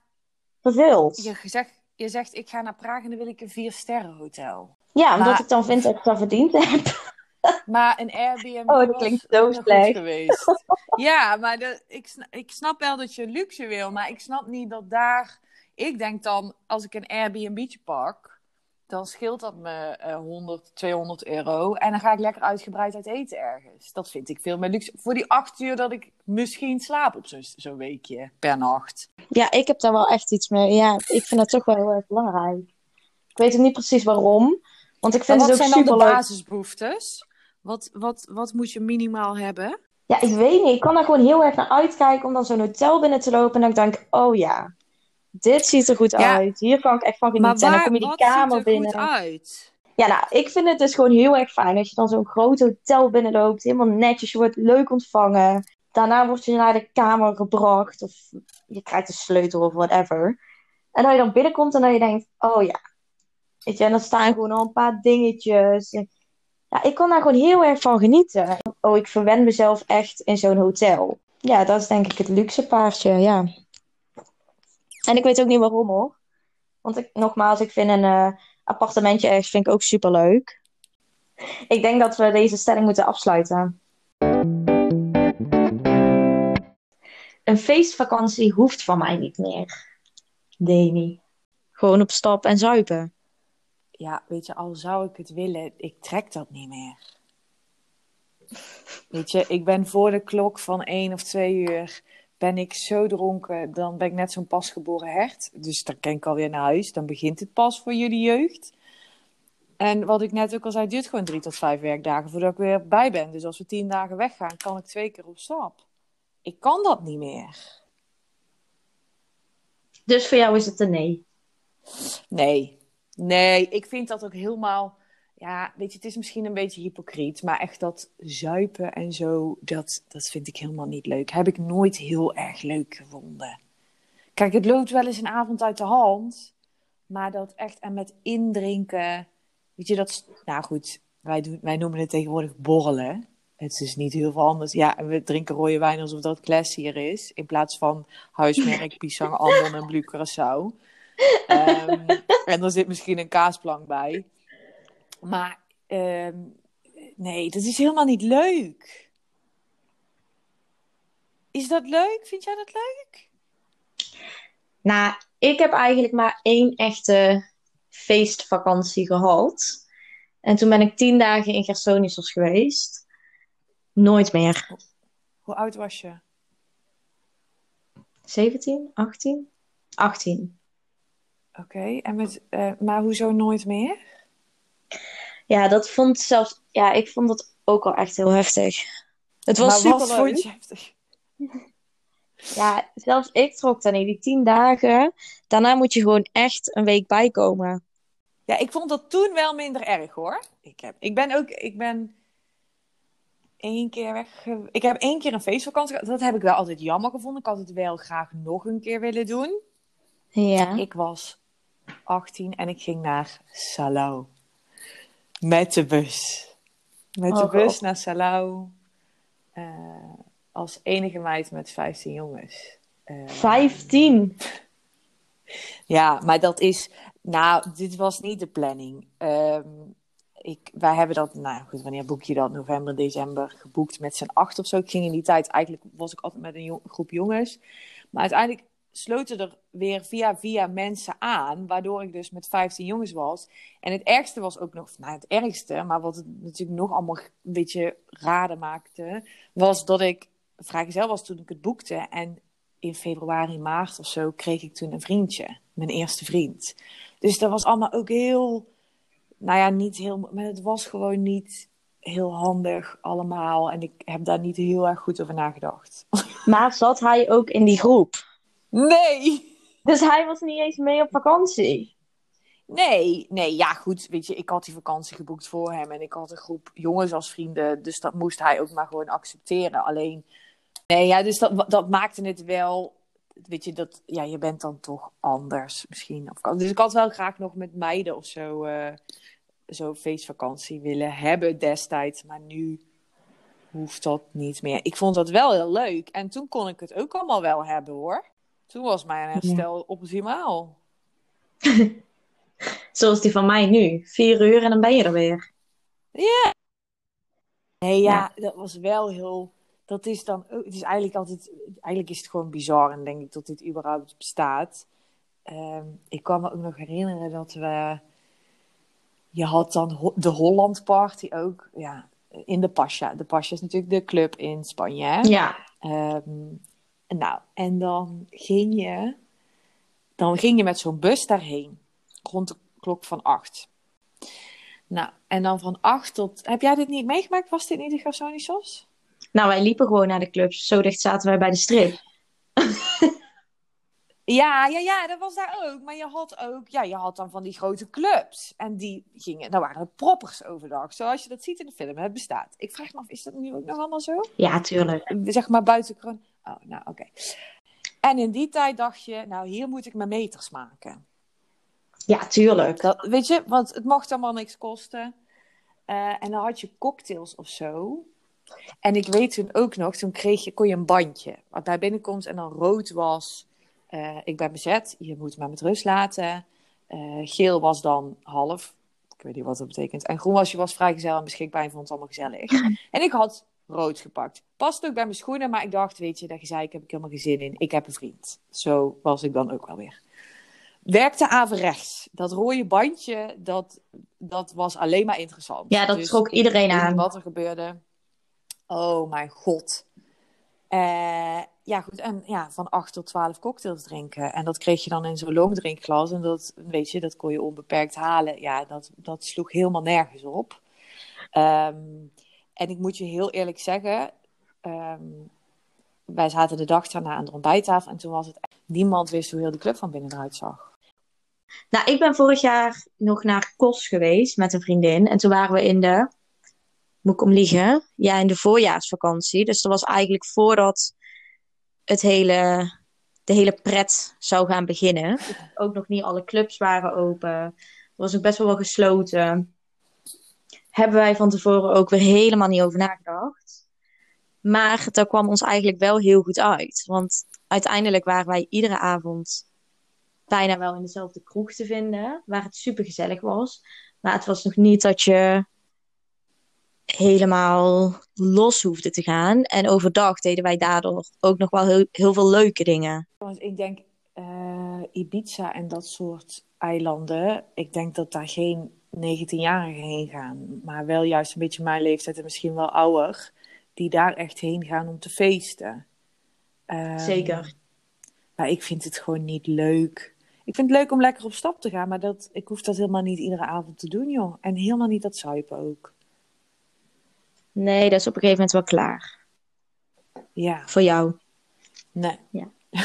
Verveeld. je zegt, je zegt ik ga naar Praag en dan wil ik een vier sterren hotel. Ja, omdat ik dan vind dat ik dat verdiend heb. *laughs* Maar een Airbnb Oh, dat klinkt zo slecht. geweest. *laughs* Ja, maar de, ik, sna- ik snap wel dat je luxe wil, maar ik snap niet dat daar... Ik denk dan, als ik een Airbnb'tje pak, dan scheelt dat me eh 100, 200 euro. En dan ga ik lekker uitgebreid uit eten ergens. Dat vind ik veel meer luxe. Voor die acht uur dat ik misschien slaap op zo'n zo'n weekje per nacht. Ja, ik heb daar wel echt iets mee. Ja, ik vind dat toch wel heel erg belangrijk. Ik weet ook niet precies waarom. Want ik Maar vind wat het ook zijn dan de basisbehoeftes? Wat, wat, wat moet je minimaal hebben? Ja, ik weet niet. Ik kan daar gewoon heel erg naar uitkijken om dan zo'n hotel binnen te lopen. En dan denk ik, oh ja, dit ziet er goed Ja. uit. Hier kan ik echt van genieten. en dan kom je die kamer ziet er binnen. goed uit? Ja, nou, ik vind het dus gewoon heel erg fijn als je dan zo'n groot hotel binnenloopt. Helemaal netjes, je wordt leuk ontvangen. Daarna word je naar de kamer gebracht. Of je krijgt een sleutel of whatever. En dat je dan binnenkomt en dat je denkt, oh ja. Weet je, en dan staan gewoon al een paar dingetjes. Ja, ik kan daar gewoon heel erg van genieten. Oh, ik verwen mezelf echt in zo'n hotel. Ja, dat is denk ik het luxe paardje, ja. En ik weet ook niet waarom hoor. Want ik, nogmaals, ik vind een eh, appartementje ergens vind ik ook super leuk. Ik denk dat we deze stelling moeten afsluiten. Een feestvakantie hoeft van mij niet meer. Demi. Gewoon op stap en zuipen. Ja, weet je, al zou ik het willen, ik trek dat niet meer. Weet je, ik ben voor de klok van één of twee uur, ben ik zo dronken, dan ben ik net zo'n pasgeboren hert. Dus dan kan ik alweer naar huis, dan begint het pas voor jullie jeugd. En wat ik net ook al zei, duurt gewoon drie tot vijf werkdagen voordat ik weer bij ben. Dus als we tien dagen weggaan, kan ik twee keer op stap. Ik kan dat niet meer. Dus voor jou is het een nee. Nee, nee, ik vind dat ook helemaal. Ja, weet je, het is misschien een beetje hypocriet, maar echt dat zuipen en zo, dat, dat vind ik helemaal niet leuk. Heb ik nooit heel erg leuk gevonden. Kijk, het loopt wel eens een avond uit de hand, maar dat echt, en met indrinken, weet je, dat, nou goed, wij, doen, wij noemen het tegenwoordig borrelen. Het is niet heel veel anders. Ja, en we drinken rode wijn alsof dat kles hier is, in plaats van huismerk, *laughs* pisang, Ambon en Blue Curaçao. Ehm, en er zit misschien een kaasplank bij. Maar ehm, nee, dat is helemaal niet leuk. Is dat leuk? Vind jij dat leuk? Nou, ik heb eigenlijk maar één echte feestvakantie gehad. En toen ben ik tien dagen in Gersonisos geweest. Nooit meer. Hoe oud was je? 17, 18? 18. Oké, en met, eh, maar hoezo nooit meer? Ja, dat vond zelfs... Ja, ik vond dat ook al echt heel heftig. Het was maar super wat vond je heftig? *laughs* Ja, zelfs ik trok dan niet. Die tien dagen. Daarna moet je gewoon echt een week bijkomen. Ja, ik vond dat toen wel minder erg hoor. Ik, heb, ik ben ook, ik ben één keer weg. Ik heb één keer een feestvakantie gehad. Dat heb ik wel altijd jammer gevonden. Ik had het wel graag nog een keer willen doen. Ja. Ik was 18 en ik ging naar Salau. Met de bus. Met de Oh, bus God. naar Salau. Eh, als enige meid met 15 jongens. Eh, 15. Ja, maar dat is. Nou, dit was niet de planning. Ehm, ik, wij hebben dat, nou goed, wanneer boek je dat? November, december geboekt met z'n acht of zo. Ik ging in die tijd, eigenlijk was ik altijd met een jong- groep jongens. Maar uiteindelijk sloten er weer via via mensen aan, waardoor ik dus met 15 jongens was. En het ergste was ook nog, nou het ergste, maar wat het natuurlijk nog allemaal een beetje raden maakte, was dat ik vrijgezel was toen ik het boekte. En in februari, maart of zo kreeg ik toen een vriendje, mijn eerste vriend. Dus dat was allemaal ook heel, nou ja, niet heel, maar het was gewoon niet heel handig allemaal. En ik heb daar niet heel erg goed over nagedacht. *laughs* Maar zat hij ook in die groep? Nee! Dus hij was niet eens mee op vakantie. Nee, nee, ja goed, weet je, ik had die vakantie geboekt voor hem en ik had een groep jongens als vrienden, dus dat moest hij ook maar gewoon accepteren. Alleen, nee, ja, dus dat, dat maakte het wel, weet je, dat, ja, je bent dan toch anders misschien. Of, dus ik had wel graag nog met meiden of zo, eh zo feestvakantie willen hebben destijds, maar nu hoeft dat niet meer. Ik vond dat wel heel leuk en toen kon ik het ook allemaal wel hebben hoor. Toen was mijn herstel optimaal. *laughs* Zoals die van mij nu. Vier uur en dan ben je er weer. Nee, ja, dat was wel heel. Dat is dan ook. Het is eigenlijk altijd. Eigenlijk is het gewoon bizar en denk ik dat dit überhaupt bestaat. Ehm, ik kan me ook nog herinneren dat we. Je had dan de Holland Party ook. Ja, in de Pasha. De Pasha is natuurlijk de club in Spanje. hè? Ja. Ehm, nou, en dan ging je. Dan ging je met zo'n bus daarheen. Rond de klok van acht. Nou, en dan van acht tot. Heb jij dit niet meegemaakt? Was dit niet de Garsonisos? Nou, wij liepen gewoon naar de clubs. Zo dicht zaten wij bij de strip. *laughs* Ja, ja, ja, dat was daar ook. Maar je had ook, ja, je had dan van die grote clubs. En die gingen, daar waren proppers overdag. Zoals je dat ziet in de film, het bestaat. Ik vraag me af, is dat nu ook nog allemaal zo? Ja, tuurlijk. Zeg maar buiten corona. Oh, nou, oké. En in die tijd dacht je, nou, hier moet ik mijn meters maken. Ja, tuurlijk. Dat, weet je, want het mocht allemaal niks kosten. Eh, en dan had je cocktails of zo. En ik weet toen ook nog, toen kreeg je, kon je een bandje. Wat bij binnenkomst en dan rood was, eh, ik ben bezet, je moet me met rust laten. Eh, geel was dan half, ik weet niet wat dat betekent. En groen was je was vrijgezel en beschikbaar en vond het allemaal gezellig. *laughs* en ik had rood gepakt. Past ook bij mijn schoenen, maar ik dacht, weet je, dat gezeik heb ik helemaal geen zin in. Ik heb een vriend. Zo was ik dan ook wel weer werkte averechts. Dat rode bandje, dat, dat was alleen maar interessant. Ja, dat Dus trok ik iedereen aan. Wat er gebeurde. Oh mijn god. Eh, ja, goed. En ja, van 8 tot 12 cocktails drinken. En dat kreeg je dan in zo'n longdrinkglas. En dat, weet je, dat kon je onbeperkt halen. Ja, dat, dat sloeg helemaal nergens op. Ehm, en ik moet je heel eerlijk zeggen. ehm, wij zaten de dag daarna aan de ontbijttafel. En toen was het. Niemand wist hoe heel de club van binnen eruit zag. Nou, ik ben vorig jaar nog naar Kos geweest met een vriendin. En toen waren we in de, moet ik om liegen? Ja, in de voorjaarsvakantie. Dus dat was eigenlijk voordat het hele, de hele pret zou gaan beginnen. *laughs* Ook nog niet alle clubs waren open. Het was ook best wel wel gesloten. Hebben wij van tevoren ook weer helemaal niet over nagedacht. Maar dat kwam ons eigenlijk wel heel goed uit. Want uiteindelijk waren wij iedere avond bijna wel in dezelfde kroeg te vinden, waar het super gezellig was. Maar het was nog niet dat je helemaal los hoefde te gaan. En overdag deden wij daardoor ook nog wel heel, heel veel leuke dingen. Want ik denk uh, Ibiza en dat soort eilanden, ik denk dat daar geen 19-jarigen heen gaan. Maar wel juist een beetje mijn leeftijd en misschien wel ouder, die daar echt heen gaan om te feesten. Um, Zeker. Maar ik vind het gewoon niet leuk. Ik vind het leuk om lekker op stap te gaan, maar dat, ik hoef dat helemaal niet iedere avond te doen, joh. En helemaal niet dat zuipen ook. Nee, dat is op een gegeven moment wel klaar. Ja. Voor jou. Nee. Ja. *laughs*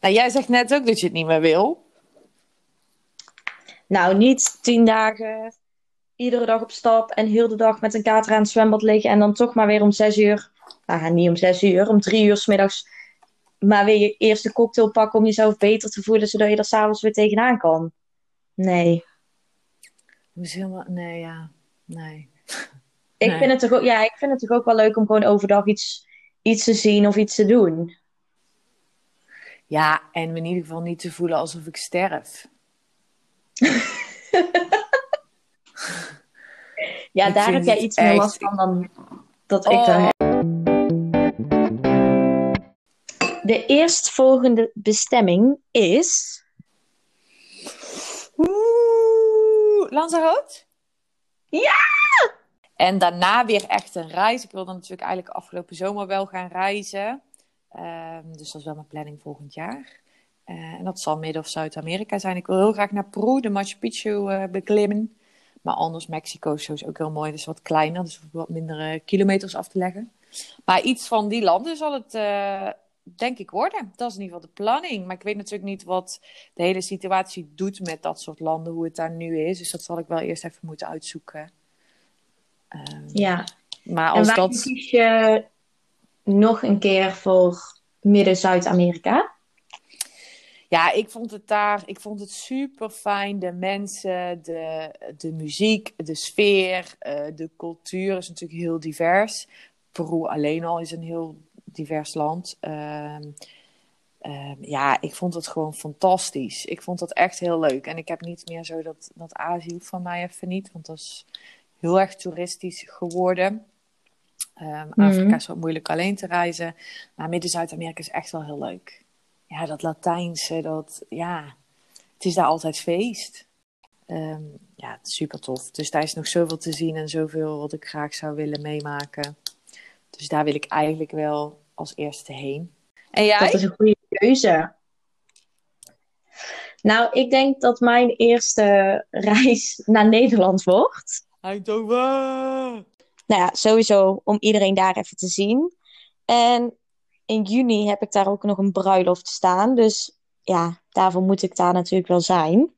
nou, jij zegt net ook dat je het niet meer wil. Nou, niet tien dagen iedere dag op stap en heel de dag met een kater aan het zwembad liggen en dan toch maar weer om zes uur, nou niet om zes uur, om drie uur s middags maar weer je eerste cocktail pakken om jezelf beter te voelen, zodat je er s'avonds weer tegenaan kan. Nee. Helemaal, nee, ja. Nee. *laughs* Ik, Vind het toch ook, ja, ik vind het toch ook wel leuk om gewoon overdag iets, iets te zien of iets te doen. Ja, en in ieder geval niet te voelen alsof ik sterf. *laughs* ja, daar heb jij iets meer last van dan dat ik daar heb. De eerstvolgende bestemming is. Oeh, Lanzarote? Ja! En daarna weer echt een reis. Ik wilde natuurlijk eigenlijk afgelopen zomer wel gaan reizen. Um, dus dat is wel mijn planning volgend jaar. Uh, en dat zal Midden- of Zuid-Amerika zijn. Ik wil heel graag naar Peru, de Machu Picchu uh, beklimmen. Maar anders Mexico is ook heel mooi. Dus wat kleiner, dus wat minder kilometers af te leggen. Maar iets van die landen zal het denk ik worden. Dat is in ieder geval de planning. Maar ik weet natuurlijk niet wat de hele situatie doet met dat soort landen, hoe het daar nu is. Dus dat zal ik wel eerst even moeten uitzoeken. Um, ja. Maar als en dat. kies je nog een keer voor Midden-Zuid-Amerika? Ja, ik vond het daar, ik vond het super fijn. De mensen, de, de muziek, de sfeer, uh, de cultuur is natuurlijk heel divers. Peru alleen al is een heel divers land. Uh, uh, ja, ik vond het gewoon fantastisch. Ik vond het echt heel leuk. En ik heb niet meer zo dat, dat Azië van mij even niet, want dat is heel erg toeristisch geworden. Um, Afrika is wat moeilijk alleen te reizen. Maar Midden-Zuid-Amerika is echt wel heel leuk. Ja, dat Latijnse, dat, ja, het is daar altijd feest. Um, ja, super tof. Dus daar is nog zoveel te zien en zoveel wat ik graag zou willen meemaken. Dus daar wil ik eigenlijk wel als eerste heen. En jij? Dat is een goede keuze. Nou, ik denk dat mijn eerste reis naar Nederland wordt. Eindhoven! Nou ja, sowieso om iedereen daar even te zien. En in juni heb ik daar ook nog een bruiloft staan. Dus ja, daarvoor moet ik daar natuurlijk wel zijn.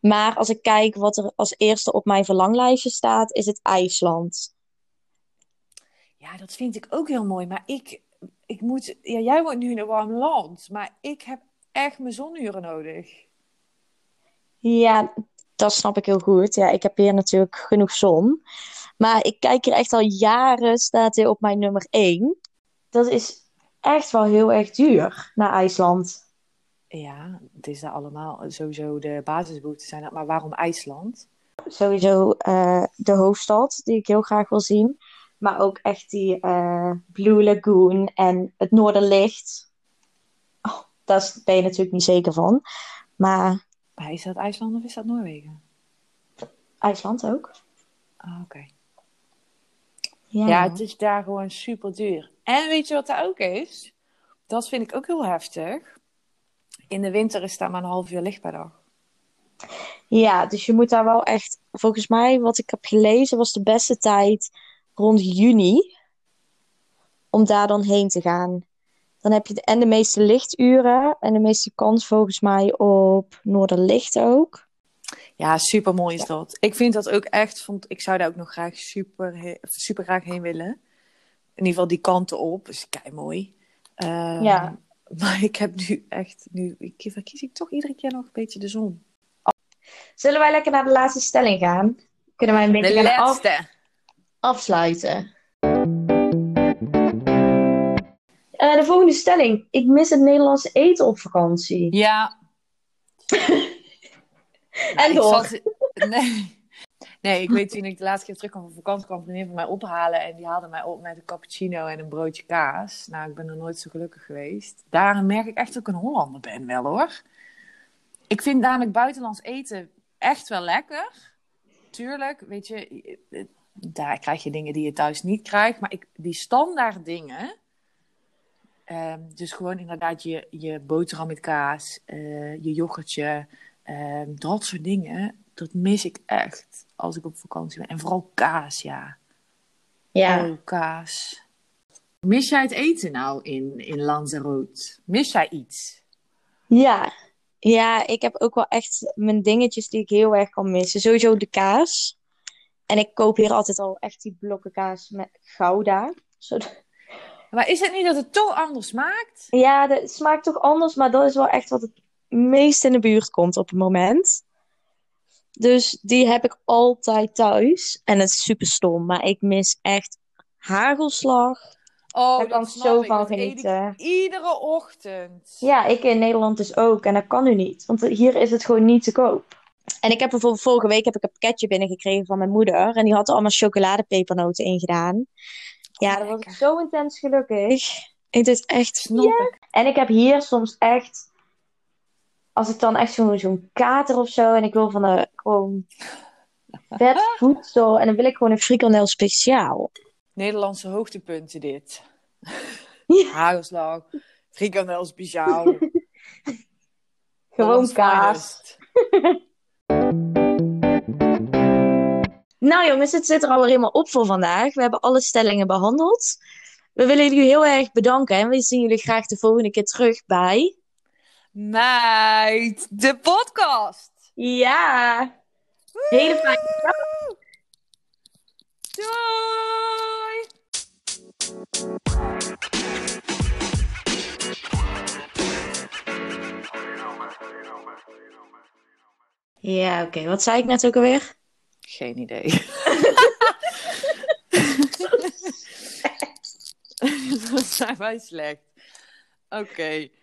Maar als ik kijk wat er als eerste op mijn verlanglijstje staat, is het IJsland. Ja, dat vind ik ook heel mooi. Maar ik, ik moet. Ja, jij woont nu in een warm land. Maar ik heb echt mijn zonuren nodig. Ja, dat snap ik heel goed. Ja, ik heb hier natuurlijk genoeg zon. Maar ik kijk hier echt al jaren, staat hij op mijn nummer 1. Dat is echt wel heel erg duur naar IJsland. Ja, het is daar allemaal sowieso de basisbehoeften zijn dat. Maar waarom IJsland? Sowieso uh, de hoofdstad, die ik heel graag wil zien. Maar ook echt die uh, Blue Lagoon en het Noorderlicht. Oh, daar ben je natuurlijk niet zeker van. Maar... maar is dat IJsland of is dat Noorwegen? IJsland ook. Oh, oké. Ja. ja, het is daar gewoon super duur. En weet je wat er ook is? Dat vind ik ook heel heftig. In de winter is daar maar een half uur licht per dag. Ja, dus je moet daar wel echt... Volgens mij, wat ik heb gelezen, was de beste tijd rond juni. Om daar dan heen te gaan. Dan heb je de, en de meeste lichturen en de meeste kans volgens mij op Noorderlicht ook. Ja, super mooi is dat. Ik vind dat ook echt, vond, ik zou daar ook nog graag super, super graag heen willen. In ieder geval die kanten op, is kei mooi. Uh, ja. *laughs* Maar ik heb nu echt, nu ik, verkies ik toch iedere keer nog een beetje de zon. Zullen wij lekker naar de laatste stelling gaan? Kunnen wij een beetje de laatste. Af afsluiten. Uh, de volgende stelling. Ik mis het Nederlandse eten op vakantie. Ja. *laughs* en door. Nee. Nee, ik weet *laughs* toen ik de laatste keer terug kwam van vakantie, kwam een van mij ophalen. En die haalde mij op met een cappuccino en een broodje kaas. Nou, ik ben er nooit zo gelukkig geweest. Daarin merk ik echt dat ik een Hollander ben wel hoor. Ik vind namelijk buitenlands eten echt wel lekker. Tuurlijk, weet je, daar krijg je dingen die je thuis niet krijgt. Maar ik, die standaard dingen... ehm, dus gewoon inderdaad je, je boterham met kaas, eh, je yoghurtje, ehm, dat soort dingen. Dat mis ik echt als ik op vakantie ben. En vooral kaas, ja. Ja. Oh, kaas. Mis jij het eten nou in, in Lanzarote? Mis jij iets? Ja. Ja, ik heb ook wel echt mijn dingetjes die ik heel erg kan missen. Sowieso de kaas. En ik koop hier altijd al echt die blokken kaas met Gouda. Maar is het niet dat het toch anders smaakt? Ja, het smaakt toch anders, maar dat is wel echt wat het meest in de buurt komt op het moment. Dus die heb ik altijd thuis. En het is super stom, maar ik mis echt hagelslag. Oh, Daar kan dat zo ik. van Dat genieten. iedere ochtend. Ja, ik in Nederland dus ook. En dat kan nu niet, want hier is het gewoon niet te koop. En ik heb bijvoorbeeld vorige week heb ik een pakketje binnengekregen van mijn moeder. En die had er allemaal chocoladepepernoten in gedaan. Ja, dan was ik zo intens gelukkig. Ik deed echt Snap ik. En ik heb hier soms echt, als ik dan echt zo'n zo'n kater of zo en ik wil van de gewoon vet *laughs* voedsel en dan wil ik gewoon een frikandel speciaal. Nederlandse hoogtepunten dit. *laughs* Ja. Hagelslag, frikandel speciaal. *laughs* Gewoon kaas. Nou jongens, het zit er alweer helemaal op voor vandaag. We hebben alle stellingen behandeld. We willen jullie heel erg bedanken en we zien jullie graag de volgende keer terug bij... Meid, de podcast. Ja, hele fijne dag. Doei! Ja, oké. Wat zei ik net ook alweer? Geen idee. *laughs* *laughs* Dat zijn wij slecht. Oké.